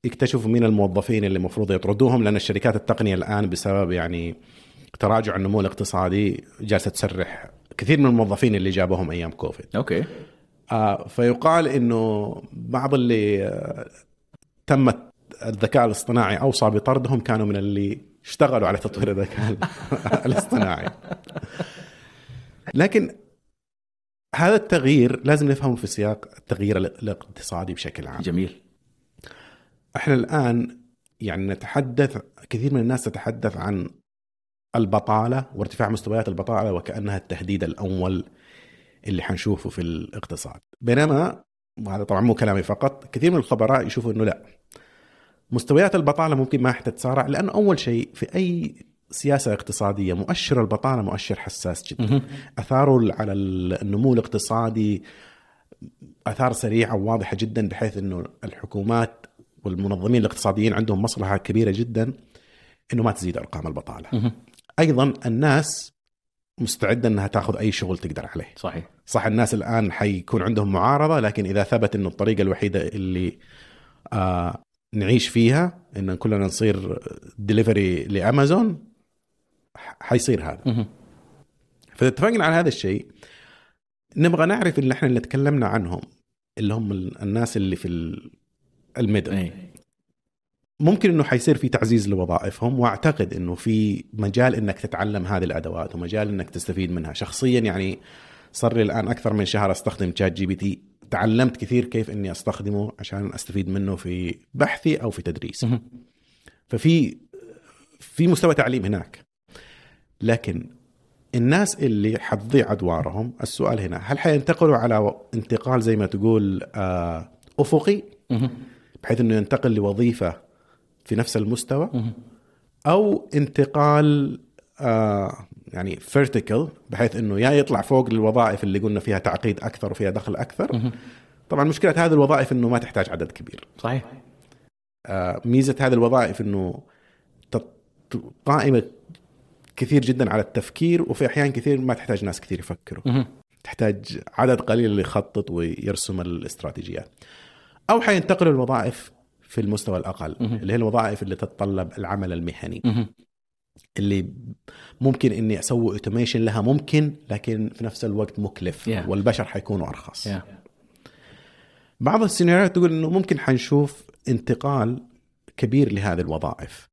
يكتشفوا مين الموظفين اللي المفروض يطردوهم لأن الشركات التقنية الآن بسبب يعني تراجع النمو الاقتصادي جالسة تسرح كثير من الموظفين اللي جابوهم أيام كوفيد. أوكي. آه فيقال إنه بعض اللي آه تم الذكاء الاصطناعي اوصى بطردهم كانوا من اللي اشتغلوا على تطوير الذكاء (laughs) الاصطناعي. لكن هذا التغيير لازم نفهمه في سياق التغيير الاقتصادي بشكل عام. جميل. إحنا الآن يعني نتحدث كثير من الناس تتحدث عن البطالة وارتفاع مستويات البطالة وكأنها التهديد الأول اللي حنشوفه في الاقتصاد. بينما وهذا طبعا مو كلامي فقط كثير من الخبراء يشوفوا إنه لا. مستويات البطالة ممكن ما حتتسارع لأنه أول شيء في أي سياسة اقتصادية مؤشر البطالة مؤشر حساس جدا. أثاره على النمو الاقتصادي أثار سريعة وواضحة جدا بحيث إنه الحكومات والمنظمين الاقتصاديين عندهم مصلحة كبيرة جدا إنه ما تزيد أرقام البطالة. أيضا الناس مستعدة إنها تاخذ أي شغل تقدر عليه. صحيح. صح الناس الآن حيكون عندهم معارضة لكن إذا ثبت انه الطريقة الوحيدة اللي آه نعيش فيها إن كلنا نصير ديليفري لأمازون حيصير هذا. فإذا اتفقنا على هذا الشيء نبغى نعرف اللي إحنا اللي تكلمنا عنهم اللي هم الناس اللي في ال middle أي. ممكن إنه حيصير في تعزيز لوظائفهم وأعتقد إنه في مجال إنك تتعلم هذه الأدوات ومجال إنك تستفيد منها. شخصيا يعني صار لي الآن أكثر من شهر أستخدم ChatGPT تعلمت كثير كيف إني أستخدمه عشان أستفيد منه في بحثي أو في تدريسي. ففي في مستوى تعليم هناك. لكن الناس اللي حتضيع أدوارهم السؤال هنا هل حينتقلوا على انتقال زي ما تقول آه أفقي؟ بحيث إنه ينتقل لوظيفة في نفس المستوى أو انتقال آه يعني فيرتيكال بحيث إنه يا يطلع فوق للوظائف اللي قلنا فيها تعقيد أكثر وفيها دخل أكثر. طبعا مشكلة هذه الوظائف إنه ما تحتاج عدد كبير. صحيح. آه ميزة هذه الوظائف إنه قائمة كثير جدا على التفكير وفي أحيان كثير ما تحتاج ناس كثير يفكروا. تحتاج عدد قليل اللي يخطط ويرسم الاستراتيجيات. أو حينتقلوا الوظائف في المستوى الأقل اللي هي الوظائف اللي تتطلب العمل المهني. اللي ممكن إني أسوي اوتوميشن لها ممكن لكن في نفس الوقت مكلف Yeah. والبشر حيكونوا أرخص. Yeah. بعض السيناريوهات تقول إنه ممكن حنشوف انتقال كبير لهذه الوظائف.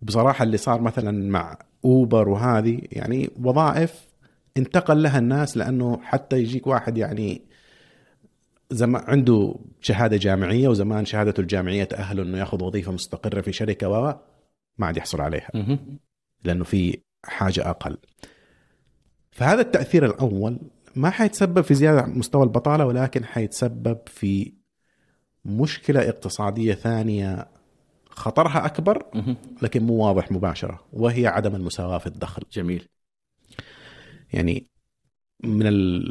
بصراحة اللي صار مثلا مع اوبر وهذه يعني وظائف انتقل لها الناس لأنه حتى يجيك واحد يعني زمان عنده شهادة جامعية وزمان شهادته الجامعية تاهله إنه ياخذ وظيفة مستقرة في شركة و ما عاد يحصل عليها. لأنه في حاجة أقل. فهذا التأثير الأول ما حيتسبب في زيادة مستوى البطالة ولكن حيتسبب في مشكلة اقتصادية ثانية خطرها أكبر. لكن مو واضح مباشرة وهي عدم المساواة في الدخل. جميل يعني من ال...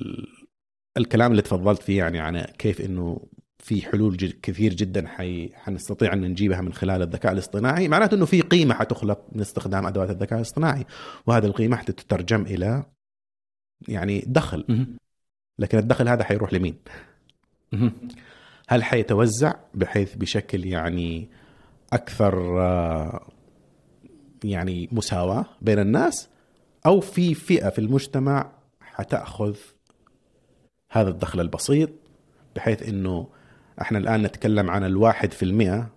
الكلام اللي تفضلت فيه يعني عن كيف إنه في حلول ج- كثير جدا حي... حنستطيع أن نجيبها من خلال الذكاء الاصطناعي. معناته إنه في قيمة حتخلق من استخدام أدوات الذكاء الاصطناعي وهذه القيمة حتترجم إلى يعني دخل. لكن الدخل هذا حيروح لمين؟ هل حيتوزع؟ بحيث بشكل يعني أكثر آه، يعني مساواة بين الناس؟ أو في فئة في المجتمع حتأخذ هذا الدخل البسيط بحيث إنه إحنا الآن نتكلم عن الواحد في المئة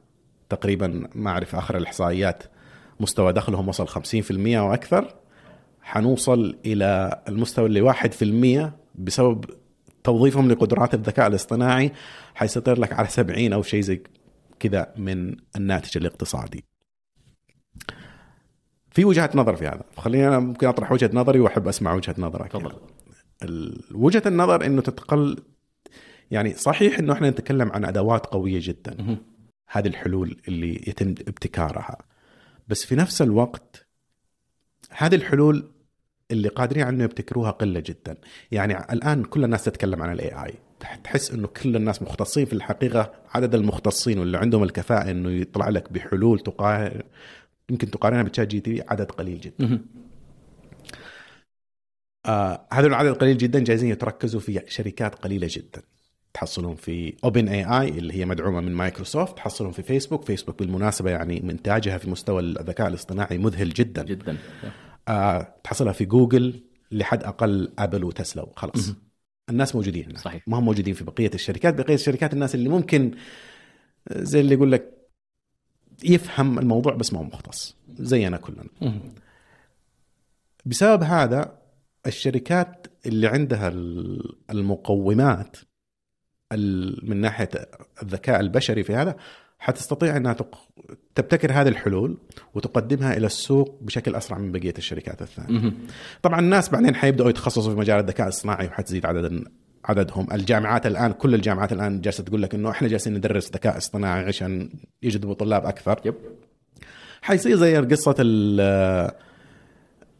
تقريبا ما أعرف آخر الإحصائيات مستوى دخلهم وصل 50% وأكثر حنوصل إلى المستوى اللي واحد في المئة بسبب توظيفهم لقدرات الذكاء الاصطناعي حيسيطر لك على 70 أو شيء زي كذا من الناتج الاقتصادي. في وجهات نظر في هذا، فخليني أنا ممكن أطرح وجهة نظري وأحب أسمع وجهة نظرك. تفضل وجهة النظر إنه تتقل يعني صحيح إنه إحنا نتكلم عن أدوات قوية جدا. هذه الحلول اللي يتم ابتكارها. بس في نفس الوقت هذه الحلول اللي قادرين على إنه يبتكروها قلة جدا. يعني الآن كل الناس تتكلم عن ال AI تحس إنه كل الناس مختصين في الحقيقة عدد المختصين واللي عندهم الكفاءة إنه يطلع لك بحلول تقارن يمكن تقارنها ب ChatGPT عدد قليل جدا. آه هذا العدد قليل جدا جالسين يتركزوا في شركات قليلة جدا. تحصلهم في OpenAI اللي هي مدعومة من مايكروسوفت تحصلهم في فيسبوك فيسبوك بالمناسبة يعني إنتاجها في مستوى الذكاء الاصطناعي مذهل جدا. جدا. آه تحصلها في جوجل لحد أقل أبل وتسلا وخلاص. الناس موجودين هنا صحيح. ما هم موجودين في بقية الشركات. بقية الشركات الناس اللي ممكن زي اللي يقول لك يفهم الموضوع بس ما هو مختص. زينا كلنا. بسبب هذا الشركات اللي عندها المقومات من ناحية الذكاء البشري في هذا حتستطيع إنها تبتكر هذه الحلول وتقدمها إلى السوق بشكل أسرع من بقية الشركات الثانية. طبعا الناس بعدين حيبدأوا يتخصصوا في مجال الذكاء الصناعي وحتزيد عدد عددهم، الجامعات الآن كل الجامعات الآن جالسة تقول لك إنه إحنا جالسين ندرس ذكاء اصطناعي عشان يجذبوا طلاب أكثر. يب حيصير زي قصة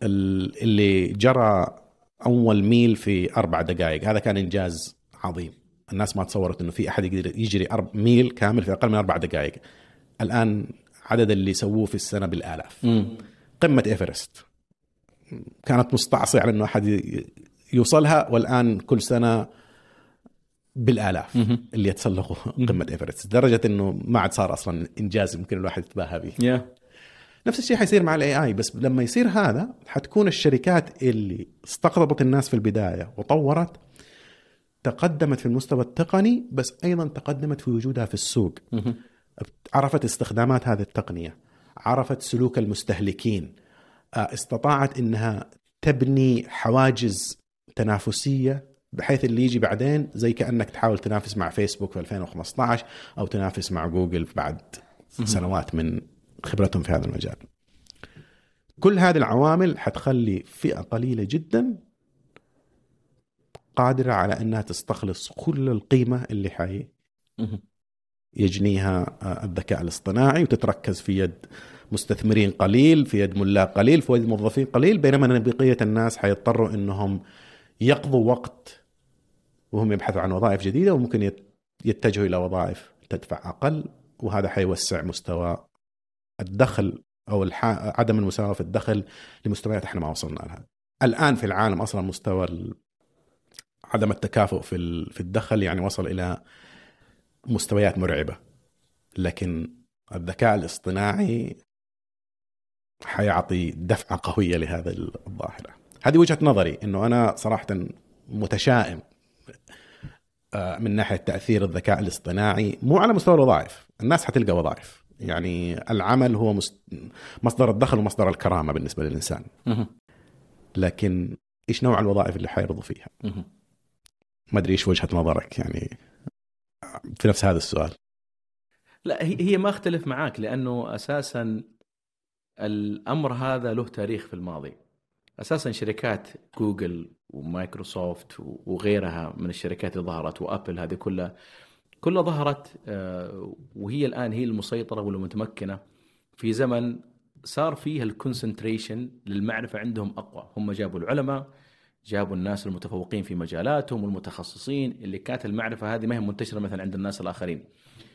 اللي جرى أول ميل في أربع دقائق، هذا كان إنجاز عظيم. الناس ما تصورت إنه في أحد يقدر يجري ميل كامل في أقل من أربع دقائق. الآن عدد اللي سووه في السنة بالآلاف. مم. قمة إيفرست. كانت مستعصية على إنه أحد يوصلها والآن كل سنة بالآلاف مهم. اللي يتسلقوا قمة إيفرست. لدرجة إنه ما عاد صار أصلا إنجاز يمكن الواحد يتباهى به. يا نفس الشيء حيصير مع ال AI بس لما يصير هذا حتكون الشركات اللي استقطبت الناس في البداية وطورت تقدمت في المستوى التقني بس أيضا تقدمت في وجودها في السوق. عرفت استخدامات هذه التقنية عرفت سلوك المستهلكين آه، استطاعت إنها تبني حواجز تنافسية بحيث اللي يجي بعدين زي كأنك تحاول تنافس مع فيسبوك في 2015 أو تنافس مع جوجل بعد سنوات من خبرتهم في هذا المجال. كل هذه العوامل حتخلي فئة قليلة جدا قادرة على إنها تستخلص كل القيمة اللي حي. يجنيها آه، الذكاء الاصطناعي وتتركز في يد مستثمرين قليل في يد ملاك قليل في يد موظفين قليل بينما بقية الناس حيضطروا إنهم يقضوا وقت وهم يبحثوا عن وظائف جديدة وممكن يت- يتجهوا إلى وظائف تدفع أقل وهذا حيوسع مستوى الدخل أو. عدم المساواة في الدخل لمستويات إحنا ما وصلنا لها. الآن في العالم أصلا مستوى عدم التكافؤ في ال- في الدخل يعني وصل إلى مستويات مرعبة لكن الذكاء الاصطناعي حيعطي دفعة قوية لهذا الظاهرة هذه وجهة نظري إنه أنا صراحة متشائم آه، من ناحية تأثير الذكاء الاصطناعي مو على مستوى الوظائف الناس حتلقى وظائف يعني العمل هو مصدر الدخل ومصدر الكرامة بالنسبة للإنسان. لكن إيش نوع الوظائف اللي حيرضوا فيها. ما أدري إيش وجهة نظرك يعني. في نفس هذا السؤال. لا هي هي ما أختلف معاك لأنه أساسا الأمر هذا له تاريخ في الماضي. أساسا شركات جوجل ومايكروسوفت وغيرها من الشركات اللي ظهرت وأبل هذه كلها كلها ظهرت آه، وهي الآن هي المسيطرة والمتمكنة. في زمن صار فيها ال concentration للمعرفة عندهم أقوى. هم جابوا العلماء جابوا الناس المتفوقين في مجالاتهم والمتخصصين اللي كانت المعرفة هذه ما هي منتشرة مثلا عند الناس الآخرين.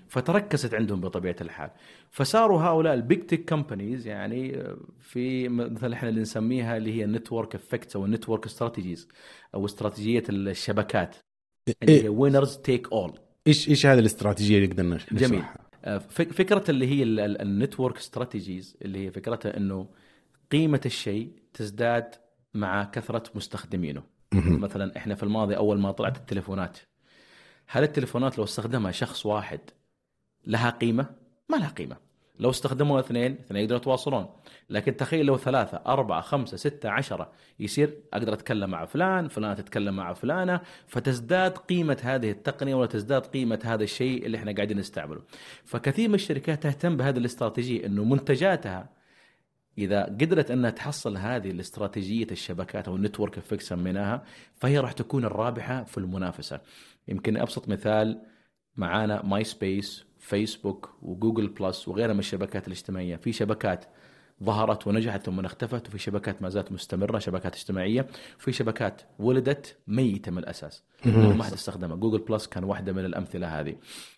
فتركزت عندهم بطبيعة الحال. فصاروا هؤلاء ال big tech companies يعني في مثلا إحنا اللي نسميها اللي هي ال network effects أو ال network strategies أو استراتيجية الشبكات اللي هي winners take all إيش إيش هذه الاستراتيجية اللي نقدر نش- جميل. نشرحها؟ فك- فكرة اللي هي ال network strategies اللي هي فكرتها إنه قيمة الشيء تزداد مع كثرة مستخدمينه. مثلا إحنا في الماضي أول ما طلعت التليفونات هل التليفونات لو استخدمها شخص واحد لها قيمة؟ ما لها قيمة. لو استخدموها اثنين اثنين يقدروا يتواصلون، لكن تخيل لو ثلاثة أربعة خمسة ستة عشرة يصير أقدر أتكلم مع فلان، فلان تتكلم مع فلانة، فتزداد قيمة هذه التقنية ولا تزداد قيمة هذا الشيء اللي إحنا قاعدين نستعمله. فكثير من الشركات تهتم بهذه الاستراتيجية إنه منتجاتها إذا قدرت أنها تحصل هذه الاستراتيجية الشبكات أو ال network effect سميناها فهي راح تكون الرابحة في المنافسة. يمكن أبسط مثال معانا ماي سبيس فيسبوك وجوجل بلس وغيرها من الشبكات الاجتماعية، في شبكات ظهرت ونجحت ثم اختفت وفي شبكات ما زالت مستمرة شبكات اجتماعية. وفي شبكات ولدت ميتة من الأساس. ما حد استخدمها. جوجل بلس كان واحدة من الأمثلة هذه.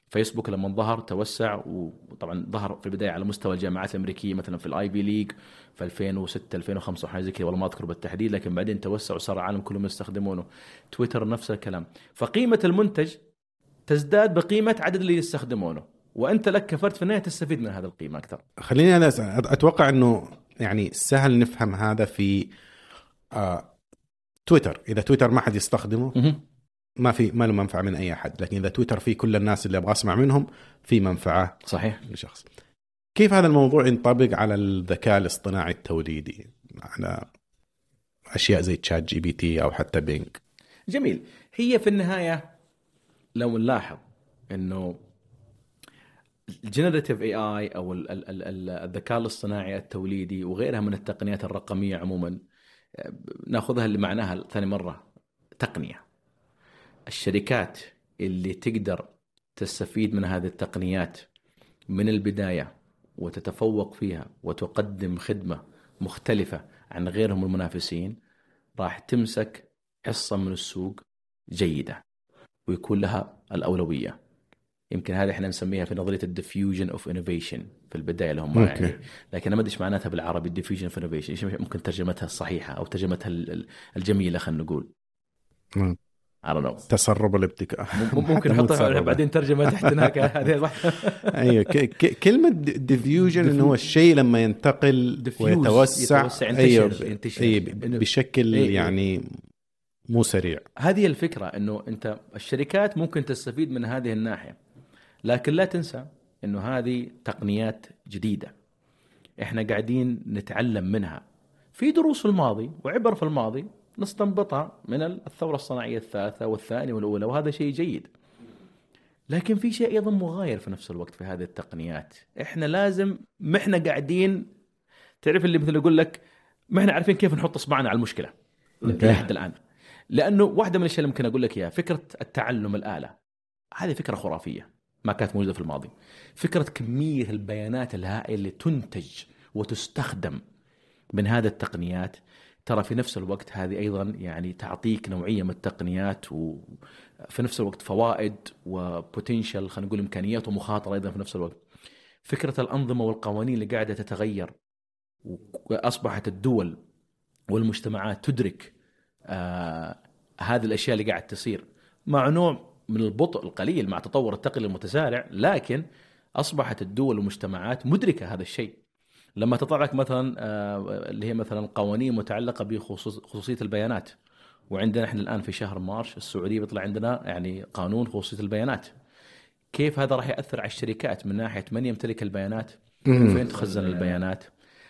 فيسبوك لما ظهر توسع وطبعا ظهر في البداية على مستوى الجامعات الأمريكية مثلا في ال Ivy League في 2006 2005 وحاجة زي كذا. والله ما أذكر بالتحديد لكن بعدين توسع وصار العالم كلهم يستخدمونه. تويتر نفس الكلام. فقيمة المنتج تزداد بقيمة عدد اللي يستخدمونه. وأنت لك كفرد في النهاية تستفيد من هذه القيمة أكثر. خليني أنا أسأل. أتوقع إنه يعني سهل نفهم هذا في آه تويتر. إذا تويتر ما حد يستخدمه ما في ما له منفعة من أي أحد. لكن إذا تويتر فيه كل الناس اللي أبغى أسمع منهم في منفعة صحيح. لشخص. كيف هذا الموضوع ينطبق على الذكاء الاصطناعي التوليدي؟ على أشياء زي تشات جي بي تي أو حتى Bing جميل. هي في النهاية لو نلاحظ إنه ال generative AI أو ال- ال- ال- ال- الذكاء الاصطناعي التوليدي وغيرها من التقنيات الرقمية عموما نأخذها اللي معناها ثاني مرة تقنية. الشركات اللي تقدر تستفيد من هذه التقنيات من البداية وتتفوق فيها وتقدم خدمة مختلفة عن غيرهم المنافسين راح تمسك حصة من السوق جيدة. ويكون لها الأولوية يمكن هذه إحنا نسميها في نظرية ال diffusion of innovation في البداية لهم. يعني لكن أنا ما أدري إيش معناتها بالعربي ال diffusion of innovation إيش ممكن ترجمتها الصحيحة أو ترجمتها ال- ال- الجميلة خلينا نقول. I don't know تسرب الابتكار مم- ممكن (laughs) نحطها. بعدين ترجمة تحت هناك (laughs) هذه أيوه كلمة ديفيوجن إنه هو الشيء لما ينتقل ويتوسع يتوسع، ينتشر- أيوه ينتشر. أيوة، إنه- بشكل إيه، إيه. يعني مو سريع. هذه الفكرة إنه أنت الشركات ممكن تستفيد من هذه الناحية لكن لا تنسى إنه هذه تقنيات جديدة. إحنا قاعدين نتعلم منها. في دروس في الماضي وعبر في الماضي نستنبطها من الثورة الصناعية الثالثة والثانية والأولى وهذا شيء جيد. لكن في شيء أيضا مغاير في نفس الوقت في هذه التقنيات. إحنا لازم ما إحنا قاعدين تعرف اللي مثل يقول لك ما إحنا عارفين كيف نحط إصبعنا على المشكلة. لحد الآن. لأنه واحدة من الأشياء اللي ممكن أقول لك إياها فكرة التعلم الآلة هذه فكرة خرافية ما كانت موجودة في الماضي فكرة كمية البيانات الهائلة اللي تنتج وتستخدم من هذه التقنيات ترى في نفس الوقت هذه أيضا يعني تعطيك نوعية من التقنيات وفي نفس الوقت فوائد وبوتنشل خلينا نقول إمكانيات ومخاطرة أيضا في نفس الوقت. فكرة الأنظمة والقوانين اللي قاعدة تتغير وأصبحت الدول والمجتمعات تدرك آه هذه الأشياء اللي قاعد تصير. مع نوع من البطء القليل مع تطور التقنيه المتسارع لكن أصبحت الدول والمجتمعات مدركة هذا الشيء. لما تطلع لك مثلا آه، اللي هي مثلا قوانين متعلقة بخصوصيه البيانات. وعندنا إحنا الآن في شهر مارش السعودية بيطلع عندنا يعني قانون خصوصية البيانات. كيف هذا راح يأثر على الشركات من ناحية من يمتلك البيانات؟ وفين تخزن البيانات؟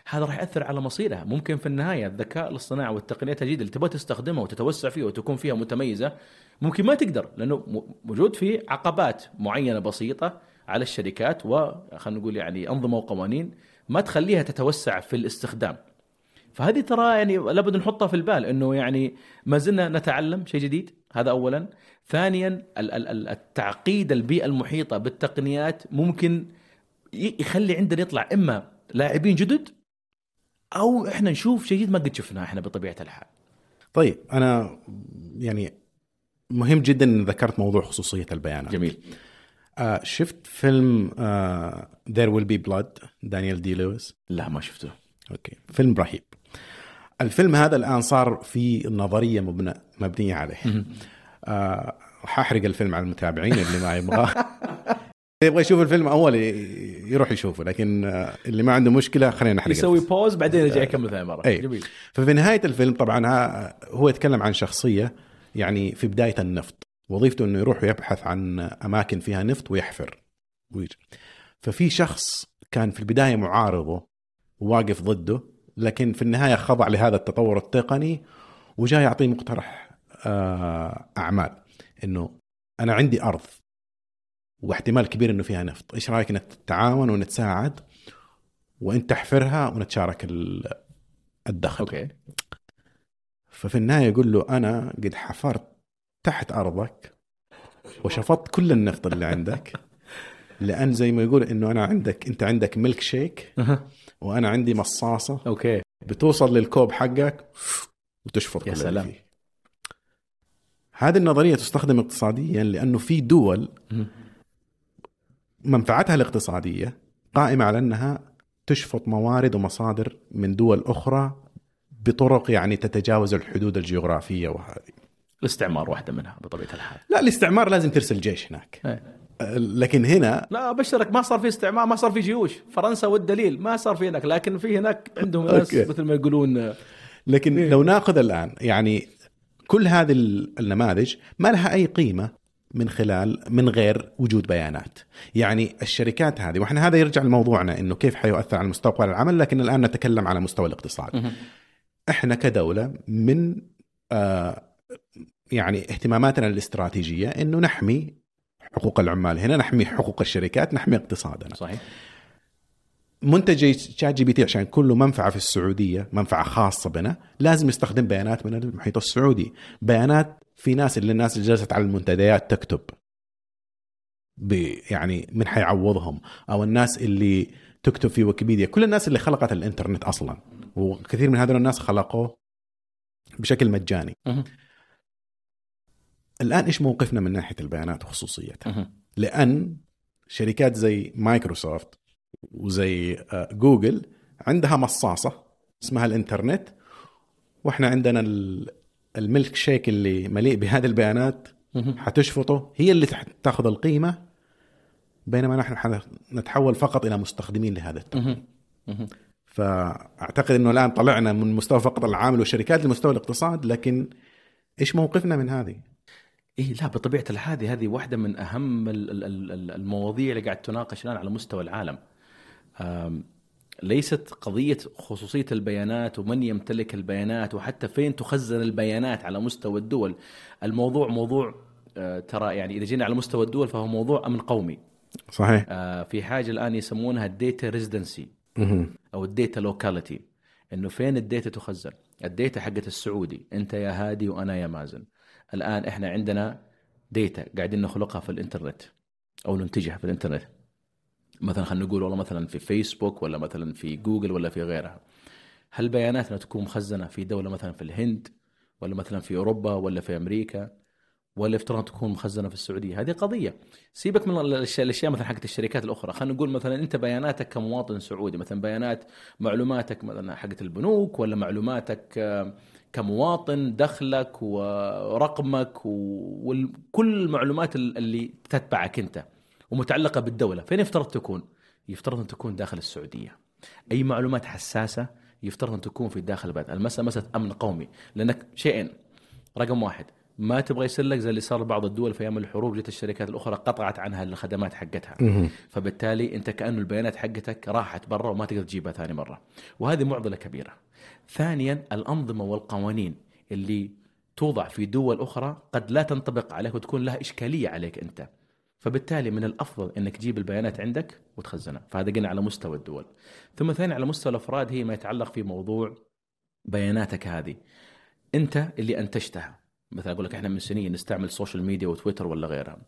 هذا راح يأثر على مصيرها. ممكن في النهاية الذكاء الاصطناعي والتقنيات الجديده اللي تبغى تستخدمها وتتوسع فيها وتكون فيها متميزة ممكن ما تقدر لأنه موجود في عقبات معينة بسيطة على الشركات وخلينا نقول يعني أنظمة وقوانين ما تخليها تتوسع في الاستخدام. فهذه ترى يعني لابد نحطها في البال إنه يعني ما زلنا نتعلم شيء جديد هذا اولا. ثانيا ال- ال- ال- التعقيد البيئة المحيطة بالتقنيات ممكن يخلي عندنا يطلع إما لاعبين جدد أو إحنا نشوف شيء جديد ما قد شفناه إحنا بطبيعة الحال. طيب أنا يعني مهم جدا ان ذكرت موضوع خصوصية البيانات. جميل. آه شفت فيلم آه There Will Be Blood دانيال دي لويس؟ لا ما شفته. أوكي فيلم رهيب. الفيلم هذا الآن صار في نظرية مبنى مبنية عليه. آه حاحرق الفيلم على المتابعين اللي ما يبغى. اللي (laughs) يبغى يشوف الفيلم أول يروح يشوفه لكن آه اللي ما عنده مشكلة خلينا نحرق يسوي. بوز بعدين يرجع يكمل ثاني مرة أي. جميل ففي نهاية الفيلم طبعا ها- هو يتكلم عن شخصية يعني في بداية النفط وظيفته إنه يروح يبحث عن أماكن فيها نفط ويحفر ويجي. ففي شخص كان في البداية معارضه وواقف ضده لكن في النهاية خضع لهذا التطور التقني وجاء يعطيه مقترح آه، أعمال إنه أنا عندي أرض واحتمال كبير إنه فيها نفط إيش رأيك نتعاون ونتساعد وانت تحفرها ونتشارك ال- الدخل okay ففي النهاية يقول له أنا قد حفرت تحت أرضك وشفطت كل النفط اللي عندك لأن زي ما يقول إنه أنا عندك أنت عندك ميلك شيك. وأنا عندي مصاصة okay بتوصل للكوب حقك وتشفط يا سلام. فيه. هذه النظرية تستخدم اقتصاديا لأنه في دول. منفعتها الاقتصادية قائمة على أنها تشفط موارد ومصادر من دول أخرى بطرق يعني تتجاوز الحدود الجغرافية وهذه. الاستعمار واحدة منها بطبيعة الحال لا الاستعمار لازم ترسل جيش هناك. إيه. لكن هنا لا أبشرك ما صار في استعمار ما صار في جيوش فرنسا والدليل ما صار في هناك لكن في هناك عندهم ناس. مثل ما يقولون لكن إيه. لو ناخذ الآن يعني كل هذه النماذج ما لها أي قيمة من خلال من غير وجود بيانات. يعني الشركات هذه وإحنا هذا يرجع لموضوعنا إنه كيف حيؤثر على مستقبل العمل لكن الآن نتكلم على مستوى الاقتصاد. إحنا كدولة من آه يعني اهتماماتنا الاستراتيجية إنه نحمي حقوق العمال هنا نحمي حقوق الشركات نحمي اقتصادنا. صحيح. منتج شات جي بي تي عشان كله منفعة في السعودية منفعة خاصة بنا لازم يستخدم بيانات من المحيط السعودي. بيانات في ناس اللي الناس اللي جلست على المنتديات تكتب. يعني من حيعوضهم. أو الناس اللي تكتب في ويكيبيديا. كل الناس اللي خلقت الإنترنت أصلا. وكثير من هذول الناس خلقوه بشكل مجاني. الآن إيش موقفنا من ناحية البيانات وخصوصيتها. لأن شركات زي مايكروسوفت وزي آه، جوجل عندها مصاصة اسمها الإنترنت وإحنا عندنا ال- الميلك شيك اللي مليء بهذه البيانات. حتشفطه هي اللي تاخذ القيمة بينما نحن نتحول فقط إلى مستخدمين لهذا التقنيه. فأعتقد إنه الآن طلعنا من مستوى فقط العامل والشركات لمستوى الاقتصاد لكن إيش موقفنا من هذه؟ إيه لا بطبيعة الحال هذه واحدة من ال- المواضيع اللي قاعد تناقش الآن على مستوى العالم ليست قضية خصوصية البيانات ومن يمتلك البيانات وحتى فين تخزن البيانات على مستوى الدول. الموضوع موضوع آه، ترى يعني إذا جينا على مستوى الدول فهو موضوع أمن قومي. صحيح. آه، في حاجة الآن يسمونها ال data residency مهم. أو ال data locality إنه فين ال data تخزن؟ ال data حقت السعودي. أنت يا هادي وأنا يا مازن. الآن إحنا عندنا ديتا قاعدين نخلقها في الإنترنت أو ننتجها في الإنترنت. مثلا خلينا نقول والله مثلا في فيسبوك ولا مثلا في جوجل ولا في غيرها. هل بياناتنا تكون مخزنة في دولة مثلا في الهند ولا مثلا في أوروبا ولا في أمريكا ولا افترض تكون مخزنة في السعودية؟ هذه قضية. سيبك من الاشياء مثلا حقت الشركات الأخرى. خلينا نقول مثلا أنت بياناتك كمواطن سعودي مثلا بيانات معلوماتك مثلا حقت البنوك ولا معلوماتك آه، كمواطن دخلك ورقمك وكل المعلومات اللي تتبعك أنت. ومتعلقة بالدولة. فين يفترض تكون؟ يفترض أن تكون داخل السعودية. أي معلومات حساسة يفترض أن تكون في داخل البلد. المسألة مسألة أمن قومي. لأنك شيئين رقم واحد ما تبغى يصير لك زي اللي صار لبعض الدول في أيام الحروب جت الشركات الأخرى قطعت عنها الخدمات حقتها. فبالتالي أنت كانه البيانات حقتك راحت برا وما تقدر تجيبها ثاني مرة. وهذه معضلة كبيرة. ثانيا الأنظمة والقوانين اللي توضع في دول أخرى قد لا تنطبق عليك وتكون لها إشكالية عليك أنت. فبالتالي من الأفضل إنك تجيب البيانات عندك وتخزنها. فهذا قلنا على مستوى الدول. ثم ثاني على مستوى الأفراد هي ما يتعلق في موضوع بياناتك هذه. أنت اللي أنتجتها. مثلا أقول لك إحنا من سنين نستعمل ال social media وتويتر ولا غيرها.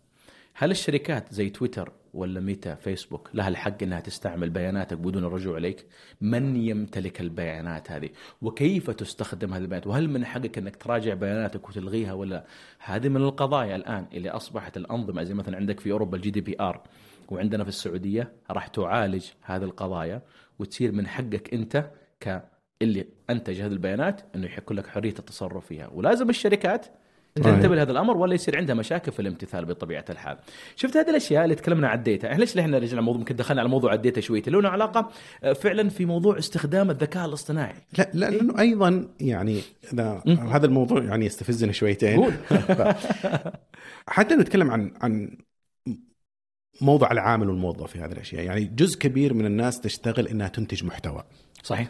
هل الشركات زي تويتر ولا ميتا فيسبوك لها الحق إنها تستعمل بياناتك بدون الرجوع إليك؟ من يمتلك البيانات هذه؟ وكيف تستخدم هذه البيانات؟ وهل من حقك إنك تراجع بياناتك وتلغيها ولا هذه من القضايا الآن اللي أصبحت الأنظمة زي مثلا عندك في أوروبا ال GDPR وعندنا في السعودية راح تعالج هذه القضايا وتصير من حقك أنت ك اللي أنتج هذه البيانات إنه يكون لك حرية التصرف فيها ولازم الشركات تنتبه لهذا الأمر ولا يصير عندها مشاكل في الامتثال بطبيعة الحال. شفت هذه الأشياء اللي تكلمنا عن ال data، إحنا ليش إحنا رجعنا موضوع يمكن دخلنا على موضوع ال data شوية، له علاقة آه، فعلا في موضوع استخدام الذكاء الاصطناعي. لا لا لأنه أيضا يعني. هذا الموضوع يعني يستفزني شويتين. (laughs) حتى نتكلم عن عن موضوع العامل والموظف في هذه الأشياء يعني جزء كبير من الناس تشتغل إنها تنتج محتوى صحيح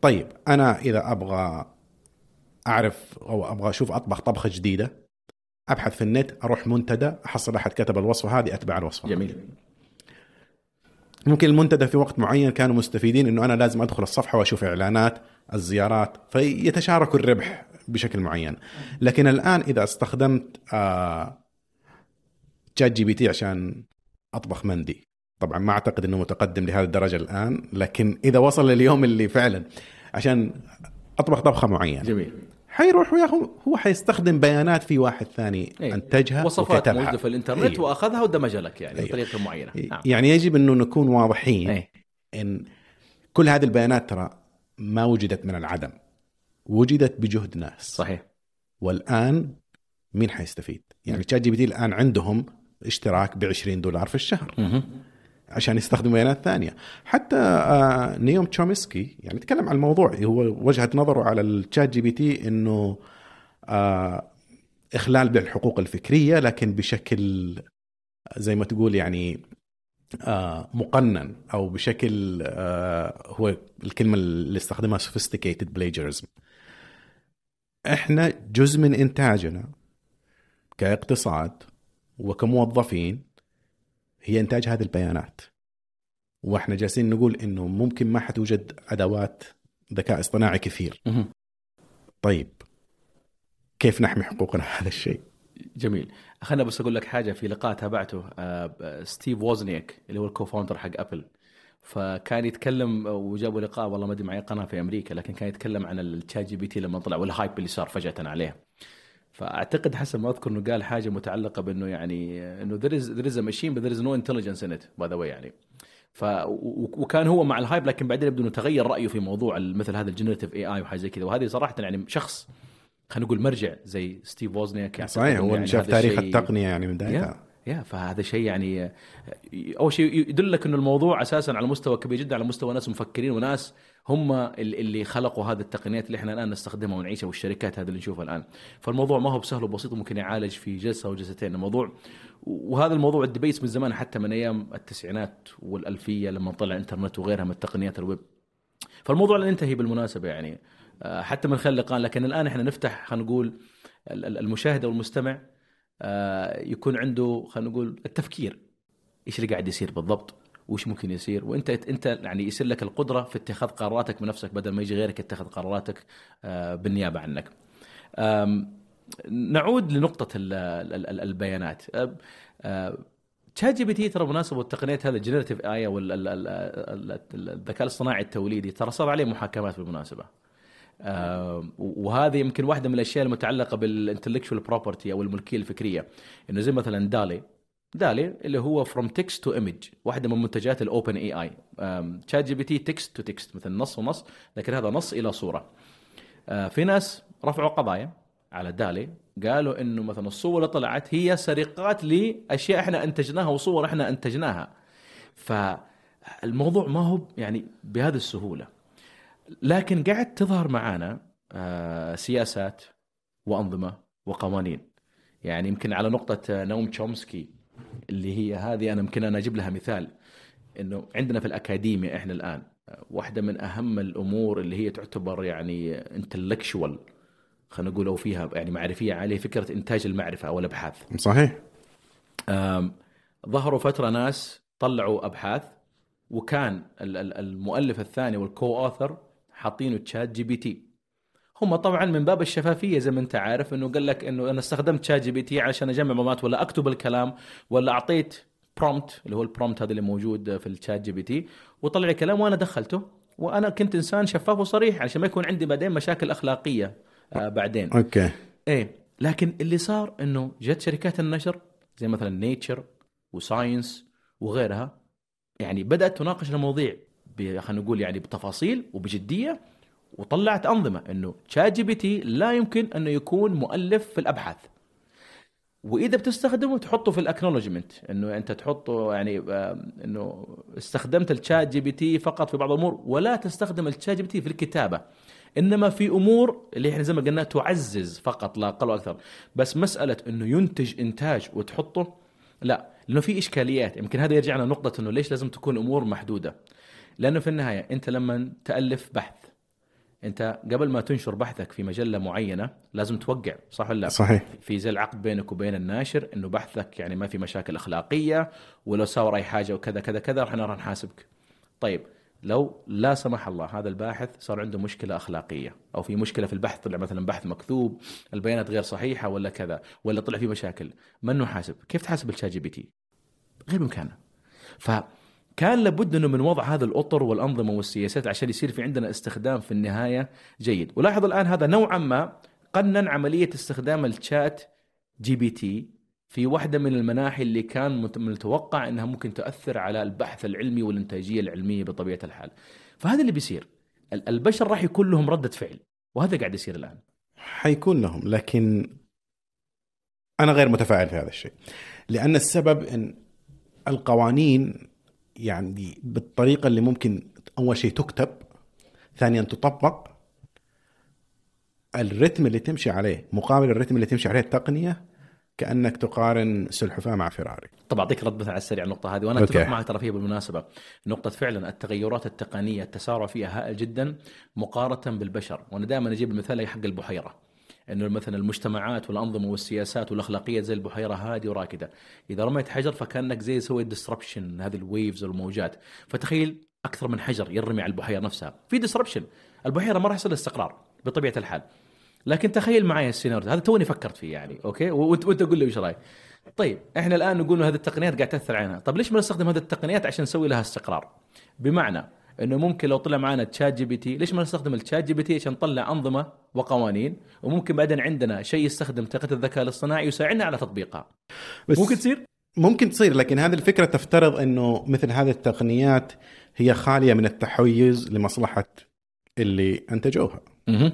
طيب أنا إذا أبغى أعرف أو أبغى أشوف أطبخ طبخة جديدة أبحث في النت أروح منتدى أحصل أحد كتب الوصفة هذه أتبع الوصفة. جميل. ممكن المنتدى في وقت معين كانوا مستفيدين إنه أنا لازم أدخل الصفحة وأشوف إعلانات الزيارات فيتشاركوا الربح بشكل معين. لكن الآن إذا استخدمت آه، شات جي بي تي عشان أطبخ مندي طبعا ما أعتقد إنه متقدم لهذه الدرجة الآن لكن إذا وصل لليوم اللي فعلا عشان أطبخ طبخة معينة. جميل. حيروح وياخذ هو حيستخدم بيانات في واحد ثاني إيه. انتجها وصفات. موجودة في الإنترنت أيوه. وأخذها ودمجها لك يعني أيوه. بطريقة معينة نعم. يعني يجب أنه نكون واضحين إيه. إن كل هذه البيانات ترى ما وجدت من العدم وجدت بجهد ناس صحيح والآن مين حيستفيد؟ يعني تشات جي بي تي الآن عندهم اشتراك ب 20 دولار في الشهر مهم. عشان يستخدموا بيانات ثانية. حتى آه، نعوم تشومسكي يعني تكلم عن الموضوع هو وجهة نظره على الشات جي بي تي إنه آه، إخلال بالحقوق الفكرية لكن بشكل زي ما تقول يعني آه، مقنن أو بشكل آه، هو الكلمة اللي استخدمها sophisticated plagiarism. إحنا جزء من إنتاجنا كاقتصاد وكموظفين هي إنتاج هذه البيانات. وإحنا جالسين نقول إنه ممكن ما حتوجد أدوات ذكاء اصطناعي كثير. طيب كيف نحمي حقوقنا هذا الشيء؟ جميل. خلينا بس أقول لك حاجة في لقاء تابعته آه، ستيف ووزنيك اللي هو ال co-founder حق أبل. فكان يتكلم وجابوا لقاء والله ما أدري معي قناة في أمريكا لكن كان يتكلم عن الشات جي بي تي لما طلع وال hype اللي صار فجأة عليه. فأعتقد حسب ما أذكر إنه قال حاجة متعلقة بإنه يعني إنه is there is a machine but there is no intelligence in it by the way يعني. ف وكان هو مع ال hype لكن بعدين يبدو إنه تغير رأيه في موضوع مثل هذا ال generative AI وحاجة زي كذا. وهذه صراحة يعني شخص خلينا نقول مرجع زي ستيف ووزنيك يعتقد صحيح هو يعني شاف تاريخ التقنية يعني من بدايتها. yeah فهذا شيء يعني أول شيء يدلك إنه الموضوع أساسا على مستوى كبير جدا على مستوى ناس مفكرين وناس هم ال- اللي خلقوا هذه التقنيات اللي إحنا الآن نستخدمها ونعيشها والشركات هذه اللي نشوفها الآن. فالموضوع ما هو بسهل وبسيط وممكن يعالج في جلسة أو جلستين. الموضوع وهذا الموضوع الدبيس من زمان حتى من أيام التسعينات والألفية لما طلع الانترنت وغيرها من تقنيات الويب. فالموضوع لن ينتهي بالمناسبة يعني آه، حتى من خلال اللقاء لكن الآن إحنا نفتح خلينا نقول ال- ال- المشاهد أو المستمع. يكون عنده خلينا نقول التفكير إيش اللي قاعد يصير بالضبط وش ممكن يصير وأنت أنت يعني يصير لك القدرة في اتخاذ قراراتك بنفسك بدل ما يجي غيرك يتخذ قراراتك آه، بالنيابة عنك. نعود لنقطة ال- ال- ال- البيانات. آه، آه، تشات جي بي تي ترى مناسبه والتقنيات هذا ال generative AI أو ال- ال- ال- ال- الذكاء الاصطناعي التوليدي ترى صار عليه محاكمات بالمناسبة. آه، وهذه يمكن واحدة من الأشياء المتعلقة بال intellectual property أو الملكية الفكرية. إنه زي مثلا دالي. دالي اللي هو from text to image واحدة من منتجات ال OpenAI تشات جي بي تي text to text مثل نص ونص لكن هذا نص إلى صورة. آه، في ناس رفعوا قضايا على دالي قالوا إنه مثلا الصور اللي طلعت هي سرقات لأشياء إحنا أنتجناها وصور إحنا أنتجناها. فالموضوع ما هو يعني بهذه السهولة. لكن قاعد تظهر معانا آه، سياسات وأنظمة وقوانين. يعني يمكن على نقطة آه، نوم تشومسكي اللي هي هذه أنا يمكن أنا أجيب لها مثال إنه عندنا في الاكاديميا إحنا الآن آه، واحدة من أهم الأمور اللي هي تعتبر يعني intellectual خلينا نقول أو فيها يعني معرفية عالية فكرة إنتاج المعرفة أو الأبحاث. صحيح. ظهروا فترة ناس طلعوا أبحاث وكان ال- ال- المؤلف الثاني وال co-author حاطينه تشات جي بي تي. هم طبعا من باب الشفافية زي ما أنت عارف إنه قال لك إنه أنا استخدمت شات جي بي تي عشان أجمع معلومات ولا أكتب الكلام ولا أعطيت prompt اللي هو ال prompt هذا اللي موجود في الشات جي بي تي وطلع لي كلام وأنا دخلته. وأنا كنت إنسان شفاف وصريح عشان ما يكون عندي بعدين مشاكل أخلاقية آه بعدين. okay. إيه. لكن اللي صار إنه جت شركات النشر زي مثلا نيتشر وساينس وغيرها يعني بدأت تناقش المواضيع خلينا نقول يعني بتفاصيل وبجدية وطلعت أنظمة إنه تشات جي بي تي لا يمكن إنه يكون مؤلف في الأبحاث. وإذا بتستخدمه تحطه في ال acknowledgment إنه أنت تحطه يعني إنه استخدمت الشات جي بي تي فقط في بعض الأمور ولا تستخدم الشات جي بي تي في الكتابة. إنما في أمور اللي إحنا زي ما قلنا تعزز فقط لا أقل وأكثر بس مسألة إنه ينتج إنتاج وتحطه لا لأنه في إشكاليات. يمكن هذا يرجعنا لنقطة إنه ليش لازم تكون أمور محدودة. لأنه في النهاية أنت لما تألف بحث أنت قبل ما تنشر بحثك في مجلة معينة لازم توقع صح ولا لا؟ صحيح في زي العقد بينك وبين الناشر إنه بحثك يعني ما في مشاكل أخلاقية ولو صار أي حاجة وكذا كذا كذا إحنا راح نحاسبك. طيب لو لا سمح الله هذا الباحث صار عنده مشكلة أخلاقية أو في مشكلة في البحث طلع مثلا بحث مكذوب البيانات غير صحيحة ولا كذا ولا طلع فيه مشاكل من نحاسب؟ كيف تحاسب الشات جي بي تي؟ غير بإمكانه. ف كان لابد إنه من وضع هذا الأطر والأنظمة والسياسات عشان يصير في عندنا استخدام في النهاية جيد ولاحظ الآن هذا نوعا ما قنن عملية استخدام الشات جي بي تي في واحدة من المناحي اللي كان مت- من المتوقع إنها ممكن تؤثر على البحث العلمي والإنتاجية العلمية بطبيعة الحال. فهذا اللي بيصير. ال- البشر راح يكون لهم ردة فعل وهذا قاعد يصير الآن. حيكون لهم لكن أنا غير متفائل في هذا الشيء لأن السبب إن القوانين يعني بالطريقة اللي ممكن أول شيء تكتب ثانيا تطبق الرتم اللي تمشي عليه مقابل الرتم اللي تمشي عليه التقنية كأنك تقارن سلحفاة مع فيراري طب اعطيك رد على السريع على النقطة هذه وأنا. أتفق معك ترى فيها بالمناسبة. نقطة فعلا التغيرات التقنية التسارع فيها هائل جدا مقارنة بالبشر، وأنا دائما أجيب المثال حق البحيرة. انه مثلا المجتمعات والأنظمة والسياسات والاخلاقيات زي البحيرة هاديه وراكدة، إذا رميت حجر فكأنك زي سويت disruption هذه ال waves والموجات، فتخيل أكثر من حجر يرمي على البحيرة نفسها، في disruption، بالأخير ما راح يصير استقرار بطبيعة الحال. لكن تخيل معي السيناريو هذا توني فكرت فيه يعني okay؟ وانت وأنت قول لي وش رأيك؟ طيب إحنا الآن نقول هذه التقنيات قاعد تأثر علينا. طب ليش ما نستخدم هذه التقنيات عشان نسوي لها استقرار؟ بمعنى إنه ممكن لو طلع معنا ChatGPT ليش ما نستخدم ال ChatGPT عشان نطلع أنظمة وقوانين؟ وممكن بعدين عندنا شيء يستخدم تقنيه الذكاء الاصطناعي يساعدنا على تطبيقها. بس ممكن تصير؟ ممكن تصير لكن هذه الفكرة تفترض إنه مثل هذه التقنيات هي خالية من التحيز لمصلحة اللي أنتجوها. مه.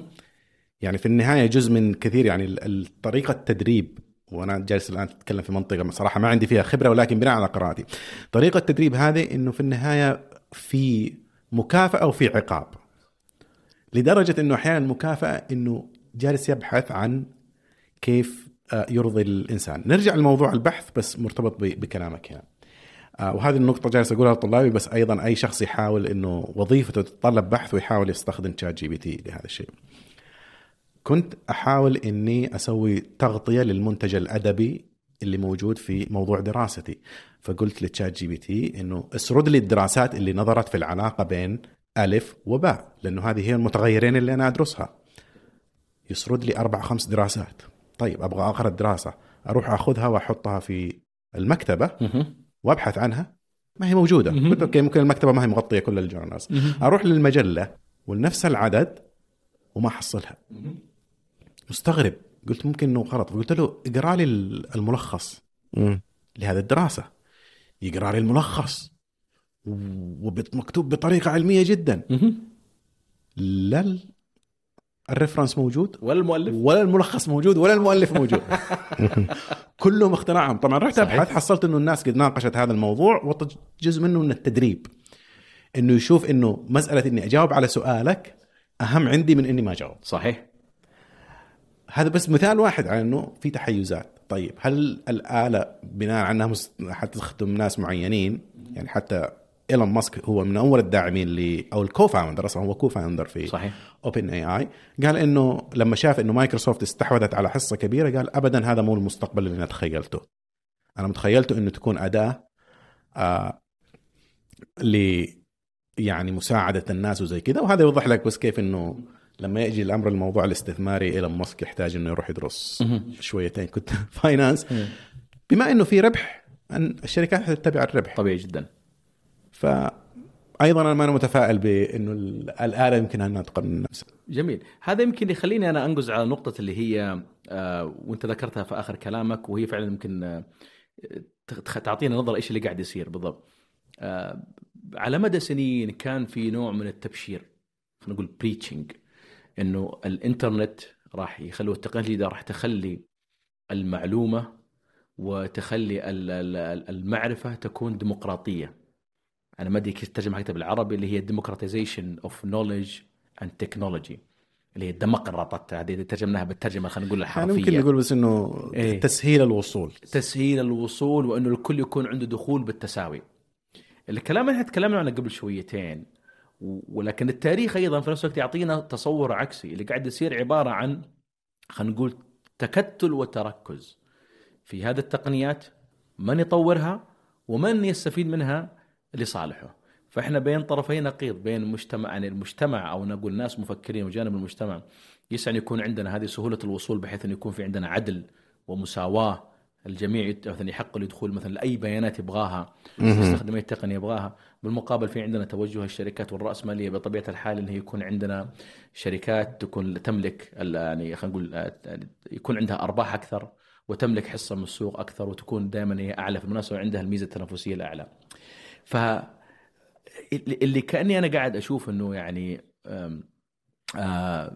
يعني في النهاية جزء من كثير يعني طريقة التدريب وأنا جالس الآن أتكلم في منطقة صراحة ما عندي فيها خبرة ولكن بناء على قراءتي. طريقة التدريب هذه إنه في النهاية في مكافأة وفي عقاب. لدرجة إنه أحيانا المكافاه إنه جالس يبحث عن كيف آه، يرضي الإنسان. نرجع لموضوع البحث بس مرتبط بكلامك هنا. آه، وهذه النقطة جالس أقولها لطلابي بس أيضا أي شخص يحاول إنه وظيفته تتطلب بحث ويحاول يستخدم ChatGPT لهذا الشيء. كنت أحاول إني أسوي تغطية للمنتج الأدبي اللي موجود في موضوع دراستي. فقلت ل ChatGPT إنه اسرد لي الدراسات اللي نظرت في العلاقة بين ألف وباء لأنه هذه هي المتغيرين اللي أنا أدرسها. يسرد لي أربع خمس دراسات. طيب أبغى آخر الدراسة. أروح أخذها وأحطها في المكتبة مه. وأبحث عنها. ما هي موجودة. قلت okay ممكن المكتبة ما هي مغطية كل ال journals. أروح للمجلة ولنفس العدد وما أحصلها. مستغرب. قلت ممكن إنه غلط. قلت له اقرأ لي الملخص لهذه الدراسة. يقرأ لي الملخص. ومكتوب بطريقة علمية جدا. مه. لا ال- ال reference موجود. ولا المؤلف. ولا الملخص موجود ولا المؤلف موجود. (laughs) كلهم اختراعهم طبعا رحت صحيح. أبحث حصلت إنه الناس قد ناقشت هذا الموضوع وجزء منه من التدريب. إنه يشوف إنه مسألة إني أجاوب على سؤالك أهم عندي من إني ما أجاوب. صحيح. هذا بس مثال واحد على إنه في تحيزات. طيب هل الآلة بناء على إنها حتخدم ناس معينين؟ يعني حتى إيلون ماسك هو من أول الداعمين ل أو ال co-founder أصلا هو co-founder في صحيح. OpenAI قال إنه لما شاف إنه مايكروسوفت استحوذت على حصة كبيرة قال ابدا هذا مو المستقبل اللي أنا تخيلته. أنا متخيلته إنه تكون أداة آه ل يعني مساعدة الناس وزي كذا وهذا يوضح لك بس كيف إنه لما يجي الأمر الموضوع الاستثماري إيلون ماسك يحتاج إنه يروح يدرس. شويتين. quant (laughs) finance. بما إنه في ربح أن الشركات تتبع الربح. طبيعي جدا. فايضا أنا ما أنا متفائل بإنه الآلة يمكن انها تقنن نفسها. جميل. هذا يمكن يخليني أنا أنقز على نقطة اللي هي آه وأنت ذكرتها في آخر كلامك وهي فعلا يمكن آه تعطينا نظره إيش اللي قاعد يصير بالضبط. آه على مدى سنين كان في نوع من التبشير خلينا نقول بريتشنج إنه الإنترنت راح يخلوا التقنيه راح تخلي المعلومة وتخلي ال- ال- المعرفة تكون ديمقراطية. أنا ما أدري كيف ترجمها حتى بالعربي اللي هي democratization of knowledge and technology اللي هي الديمقراطات هذه ترجمناها بالترجمة خلينا نقول يعني الحرفية. ممكن نقول بس إنه إيه. تسهيل الوصول. تسهيل الوصول وإنه الكل يكون عنده دخول بالتساوي. الكلام اللي تكلمنا عنه قبل شويتين. ولكن التاريخ أيضا في نفس الوقت يعطينا تصور عكسي اللي قاعد يصير عبارة عن خلينا نقول تكتل وتركز في هذه التقنيات من يطورها ومن يستفيد منها لصالحه. فإحنا بين طرفي نقيض بين المجتمع يعني المجتمع أو نقول ناس مفكرين وجانب المجتمع يسعى أن يكون عندنا هذه سهولة الوصول بحيث أن يكون في عندنا عدل ومساواة الجميع مثلا يحق له دخول مثلا لأي بيانات يبغاها يستخدم اي تقنيه يبغاها. بالمقابل في عندنا توجه الشركات والرأسمالية بطبيعة الحال انه يكون عندنا شركات تكون تملك يعني خلينا نقول آه، يكون عندها أرباح أكثر وتملك حصة من السوق أكثر وتكون دائما هي أعلى في المنافسة وعندها الميزة التنافسية الأعلى. ف اللي كأني أنا قاعد أشوف إنه يعني آه،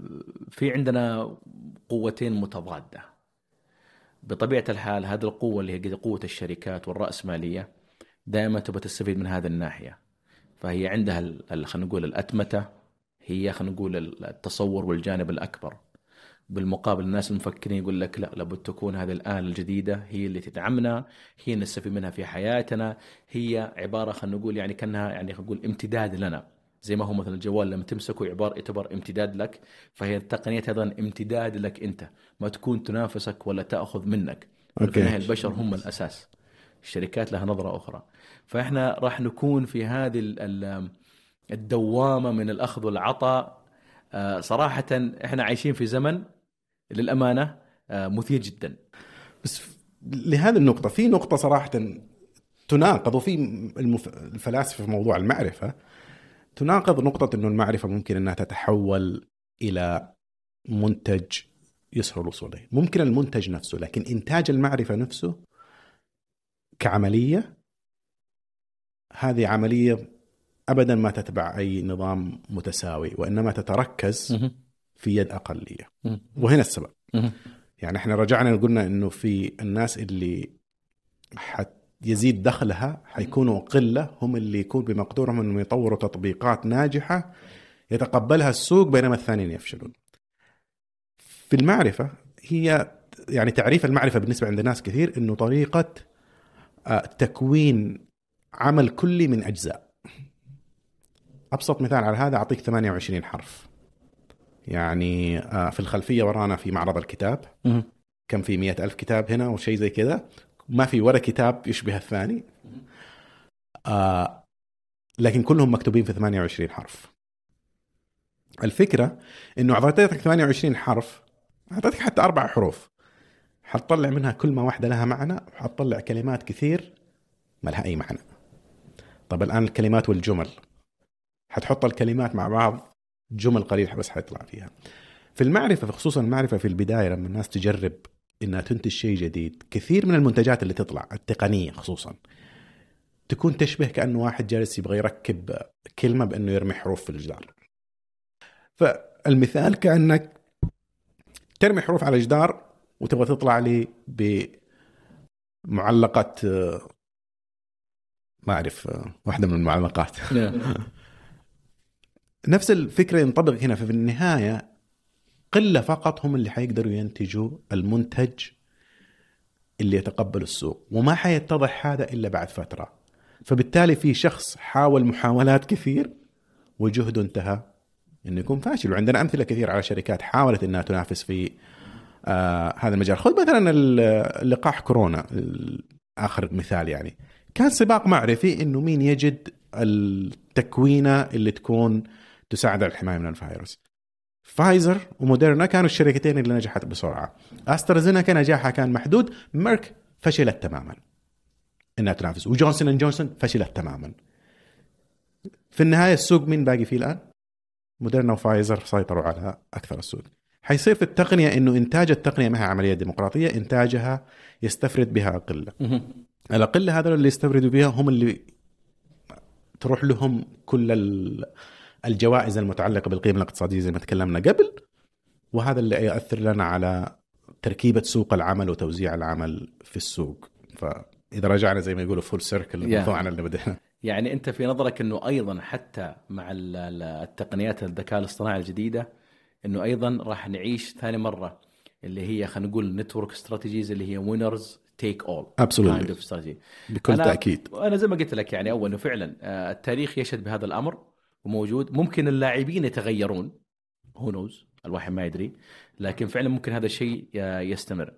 في عندنا قوتين متضادة. بطبيعة الحال هذه القوة اللي هي قوة الشركات والراسماليه دائما تبغى تستفيد من هذه الناحية. فهي عندها خلينا نقول الأتمتة هي خلينا نقول التصور والجانب الأكبر. بالمقابل الناس المفكرين يقول لك لا لابد تكون هذه الآلة الجديدة هي اللي تدعمنا هي اللي نستفيد منها في حياتنا. هي عبارة خلينا نقول يعني كأنها يعني نقول امتداد لنا. زي ما هو مثلا الجوال لما تمسكه عبارة يعتبر امتداد لك فهي التقنيات أيضا امتداد لك أنت ما تكون تنافسك ولا تأخذ منك. النهاية البشر هم الأساس. الشركات لها نظرة أخرى. فإحنا راح نكون في هذه ال- ال- الدوامة من الأخذ والعطاء. آه، صراحة إحنا عايشين في زمن للأمانة آه، مثير جدا. بس لهذه النقطة في نقطة صراحة تناقض وفي المف... الفلاسفة في موضوع المعرفة. تناقض نقطة إنه المعرفة ممكن إنها تتحول إلى منتج يسهل الوصول اليه، ممكن المنتج نفسه لكن إنتاج المعرفة نفسه كعملية هذه عملية ابدا ما تتبع أي نظام متساوي وإنما تتركز في يد أقلية. وهنا السبب. يعني إحنا رجعنا قلنا إنه في الناس اللي حت يزيد دخلها حيكونوا قلة هم اللي يكون بمقدورهم إنهم يطوروا تطبيقات ناجحة يتقبلها السوق بينما الثانيين يفشلون. في المعرفة هي يعني تعريف المعرفة بالنسبة عند ناس كثير إنه طريقة آه، تكوين عمل كلي من أجزاء. أبسط مثال على هذا أعطيك 28 حرف. يعني آه، في الخلفية ورانا في معرض الكتاب كم في مئة ألف كتاب هنا وشيء زي كذا ما في ولا كتاب يشبه الثاني. آه لكن كلهم مكتوبين في 28 حرف. الفكرة إنه أعطيتك 28 حرف أعطيتك حتى أربع حروف. حتطلع منها كلمة واحدة لها معنى وحتطلع كلمات كثير ما لها أي معنى. طب الآن الكلمات والجمل. حتحط الكلمات مع بعض جمل قليل بس حيطلع فيها. في المعرفة خصوصا المعرفة في البداية لما الناس تجرب إنها تنتج شيء جديد. كثير من المنتجات اللي تطلع التقنية خصوصا تكون تشبه كانه واحد جالس يبغى يركب كلمة بأنه يرمي حروف في الجدار. فالمثال كأنك ترمي حروف على جدار وتبغى تطلع لي بمعلقة ما أعرف واحدة من المعلقات. نفس الفكرة ينطبق هنا ففي النهاية قلة فقط هم اللي حيقدروا ينتجوا المنتج اللي يتقبل السوق وما حيتضح هذا إلا بعد فترة. فبالتالي في شخص حاول محاولات كثير وجهده انتهى إنه يكون فاشل. وعندنا أمثلة كثير على شركات حاولت إنها تنافس في آه هذا المجال. خذ مثلا لقاح كورونا آخر مثال يعني. كان سباق معرفي إنه مين يجد التكوينة اللي تكون تساعد على الحماية من الفيروس. فايزر وموديرنا كانوا الشركتين اللي نجحت بسرعة. AstraZeneca نجاحها كان محدود. Merck فشلت تماما. إنها تنافس. و Johnson & Johnson فشلت تماما. في النهاية السوق مين باقي فيه الآن؟ Moderna و Pfizer سيطروا على أكثر السوق. حيصير في التقنية إنه إنتاج التقنية ما هي عملية ديمقراطية. إنتاجها يستفرد بها اقله الاقله هذول اللي يستفردوا بها هم اللي تروح لهم كل ال- الجوائز المتعلقة بالقيمه الاقتصادية زي ما تكلمنا قبل وهذا اللي يؤثر لنا على تركيبة سوق العمل وتوزيع العمل في السوق. فإذا رجعنا زي ما يقولوا full circle. موضوعنا اللي بدأنا. يعني أنت في نظرك إنه أيضا حتى مع ال- ال- التقنيات الذكاء الاصطناعي الجديدة إنه أيضا راح نعيش ثاني مرة اللي هي خلينا نقول network strategies اللي هي winners take all strategy بكل أنا- تأكيد. أنا زي ما قلت لك يعني أول إنه فعلا آه، التاريخ يشهد بهذا الأمر. وموجود. ممكن اللاعبين يتغيرون. هو نوز الواحد ما يدري. لكن فعلا ممكن هذا الشيء آه، يستمر.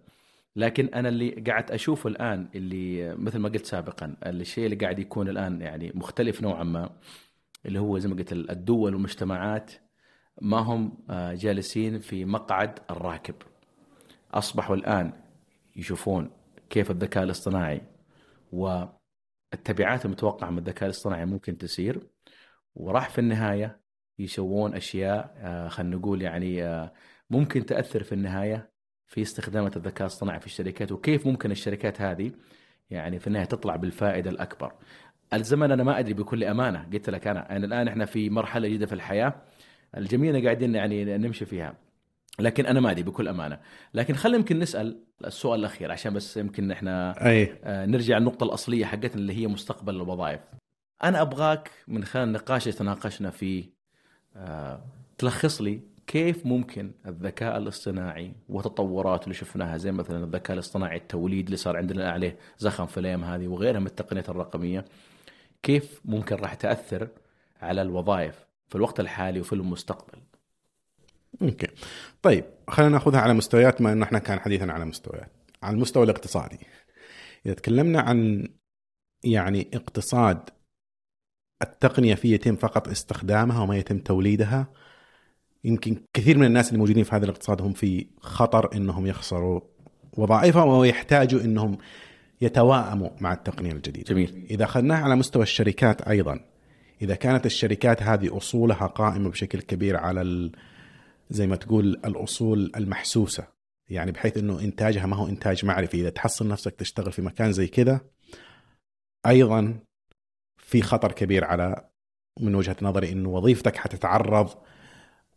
لكن أنا اللي قاعد أشوفه الآن اللي مثل ما قلت سابقا الشيء اللي قاعد يكون الآن يعني مختلف نوعا ما اللي هو زي ما قلت الدول والمجتمعات ما هم آه، جالسين في مقعد الراكب. أصبحوا الآن يشوفون كيف الذكاء الاصطناعي والتبعات المتوقعة من الذكاء الاصطناعي ممكن تصير وراح في النهاية يسوون أشياء آه، خلينا نقول يعني آه، ممكن تأثر في النهاية في استخدامات الذكاء الاصطناعي في الشركات وكيف ممكن الشركات هذه يعني في النهاية تطلع بالفائدة الأكبر. الزمن أنا ما أدري بكل أمانة قلت لك أنا يعني الآن إحنا في مرحلة جديدة في الحياة الجميع قاعدين يعني نمشي فيها. لكن أنا ما أدري بكل أمانة، لكن خلينا يمكن نسأل السؤال الأخير عشان بس يمكن إحنا أي آه، نرجع للنقطة الأصلية حقتنا اللي هي مستقبل الوظائف. أنا أبغاك من خلال النقاش اللي تناقشنا فيه آه، تلخص لي كيف ممكن الذكاء الاصطناعي وتطوراته اللي شفناها زي مثلا الذكاء الاصطناعي التوليد اللي صار عندنا عليه زخم في الأيام هذه وغيرها من التقنيات الرقمية كيف ممكن راح تأثر على الوظائف في الوقت الحالي وفي المستقبل؟ أوكي. طيب خلينا نأخذها على مستويات ما انه إحنا كان حديثنا على مستويات. على المستوى الاقتصادي. إذا تكلمنا عن يعني اقتصاد التقنية فيه يتم فقط استخدامها وما يتم توليدها. يمكن كثير من الناس اللي موجودين في هذا الاقتصاد هم في خطر إنهم يخسروا وظائفهم ويحتاجوا إنهم يتواءموا مع التقنية الجديدة. جميل. إذا أخذناها على مستوى الشركات أيضا إذا كانت الشركات هذه أصولها قائمة بشكل كبير على ال... زي ما تقول الأصول المحسوسة يعني بحيث إنه إنتاجها ما هو إنتاج معرفي. إذا تحصل نفسك تشتغل في مكان زي كذا أيضا في خطر كبير على من وجهة نظري إنه وظيفتك حتتعرض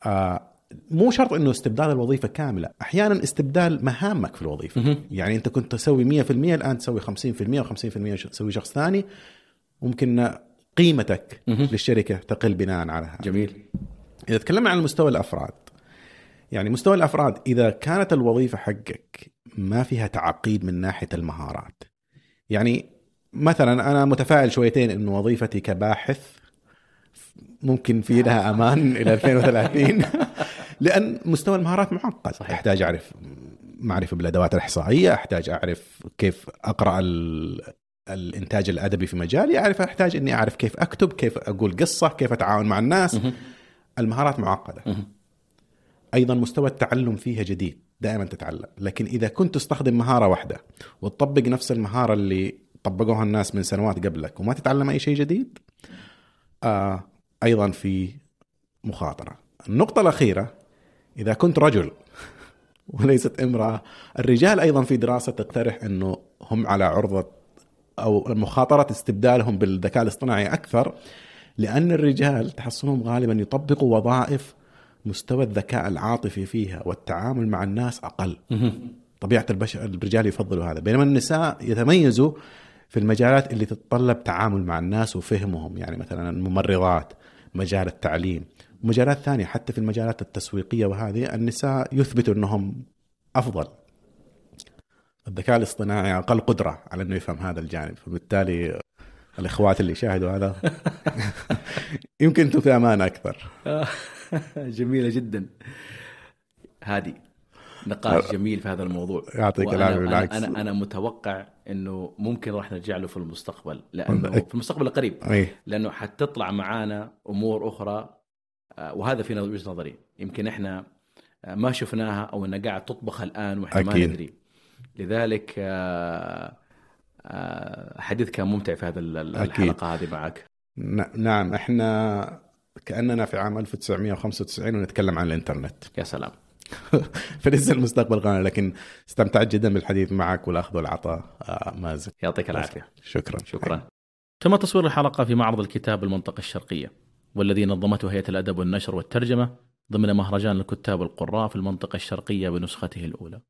آه مو شرط إنه استبدال الوظيفة كاملة أحيانا استبدال مهامك في الوظيفة. يعني أنت كنت تسوي 100% الآن تسوي 50% و50% تسوي شخص ثاني ممكن قيمتك. للشركة تقل بناء على هذا جميل إذا تكلمنا عن مستوى الأفراد يعني مستوى الأفراد إذا كانت الوظيفة حقك ما فيها تعقيد من ناحية المهارات يعني مثلا أنا متفائل شويتين إنه وظيفتي كباحث ممكن في لها أمان إلى 2030 (laughs) لأن مستوى المهارات معقد صحيح. أحتاج أعرف معرفة بالأدوات الإحصائية أحتاج أعرف كيف أقرأ ال... الإنتاج الأدبي في مجالي أعرف أحتاج إني أعرف كيف أكتب كيف أقول قصة كيف أتعاون مع الناس. المهارات معقدة. أيضا مستوى التعلم فيها جديد دائما تتعلم لكن إذا كنت تستخدم مهارة واحدة وتطبق نفس المهارة اللي طبقوها الناس من سنوات قبلك وما تتعلم أي شيء جديد آه أيضا في مخاطرة. النقطة الأخيرة إذا كنت رجل (laughs) وليست امرأة الرجال أيضا في دراسة تقترح إنه هم على عرضة أو مخاطرة استبدالهم بالذكاء الاصطناعي أكثر لأن الرجال تحصلهم غالبا يطبقوا وظائف مستوى الذكاء العاطفي فيها والتعامل مع الناس أقل. طبيعة البشر الرجال يفضلوا هذا. بينما النساء يتميزوا في المجالات اللي تتطلب تعامل مع الناس وفهمهم يعني مثلا الممرضات مجال التعليم ومجالات ثانية حتى في المجالات التسويقية وهذه النساء يثبتوا إنهم أفضل. الذكاء الاصطناعي أقل قدرة على إنه يفهم هذا الجانب فبالتالي الإخوات اللي شاهدوا هذا (laughs) يمكن أنتم في أمان أكثر. (laughs) جميلة جدا. هذه نقاش جميل في هذا الموضوع. يعطيك العافية أنا, بالعكس. أنا أنا متوقع إنه ممكن راح نرجع له في المستقبل لأنه أك- في المستقبل القريب. اي لأنه حتطلع معانا أمور أخرى آه، وهذا في وجهة نظري. يمكن إحنا آه، ما شفناها أو إنها قاعد تطبخ الآن وإحنا ما أكيد. ندري. لذلك حديث كان ممتع في هذا ال- ال- أكيد. الحلقة هذه معك. نعم إحنا كأننا في عام 1995 ونتكلم عن الإنترنت. يا سلام. (laughs) فلسه المستقبل غانا لكن استمتعت جدا بالحديث معك والأخذ والعطاء آه، مازن. يعطيك العافية. شكرا. شكرا. تم تصوير الحلقة في معرض الكتاب بالمنطقة الشرقية والذي نظمته هيئة الأدب والنشر والترجمة ضمن مهرجان الكتاب والقراء في المنطقة الشرقية بنسخته الأولى.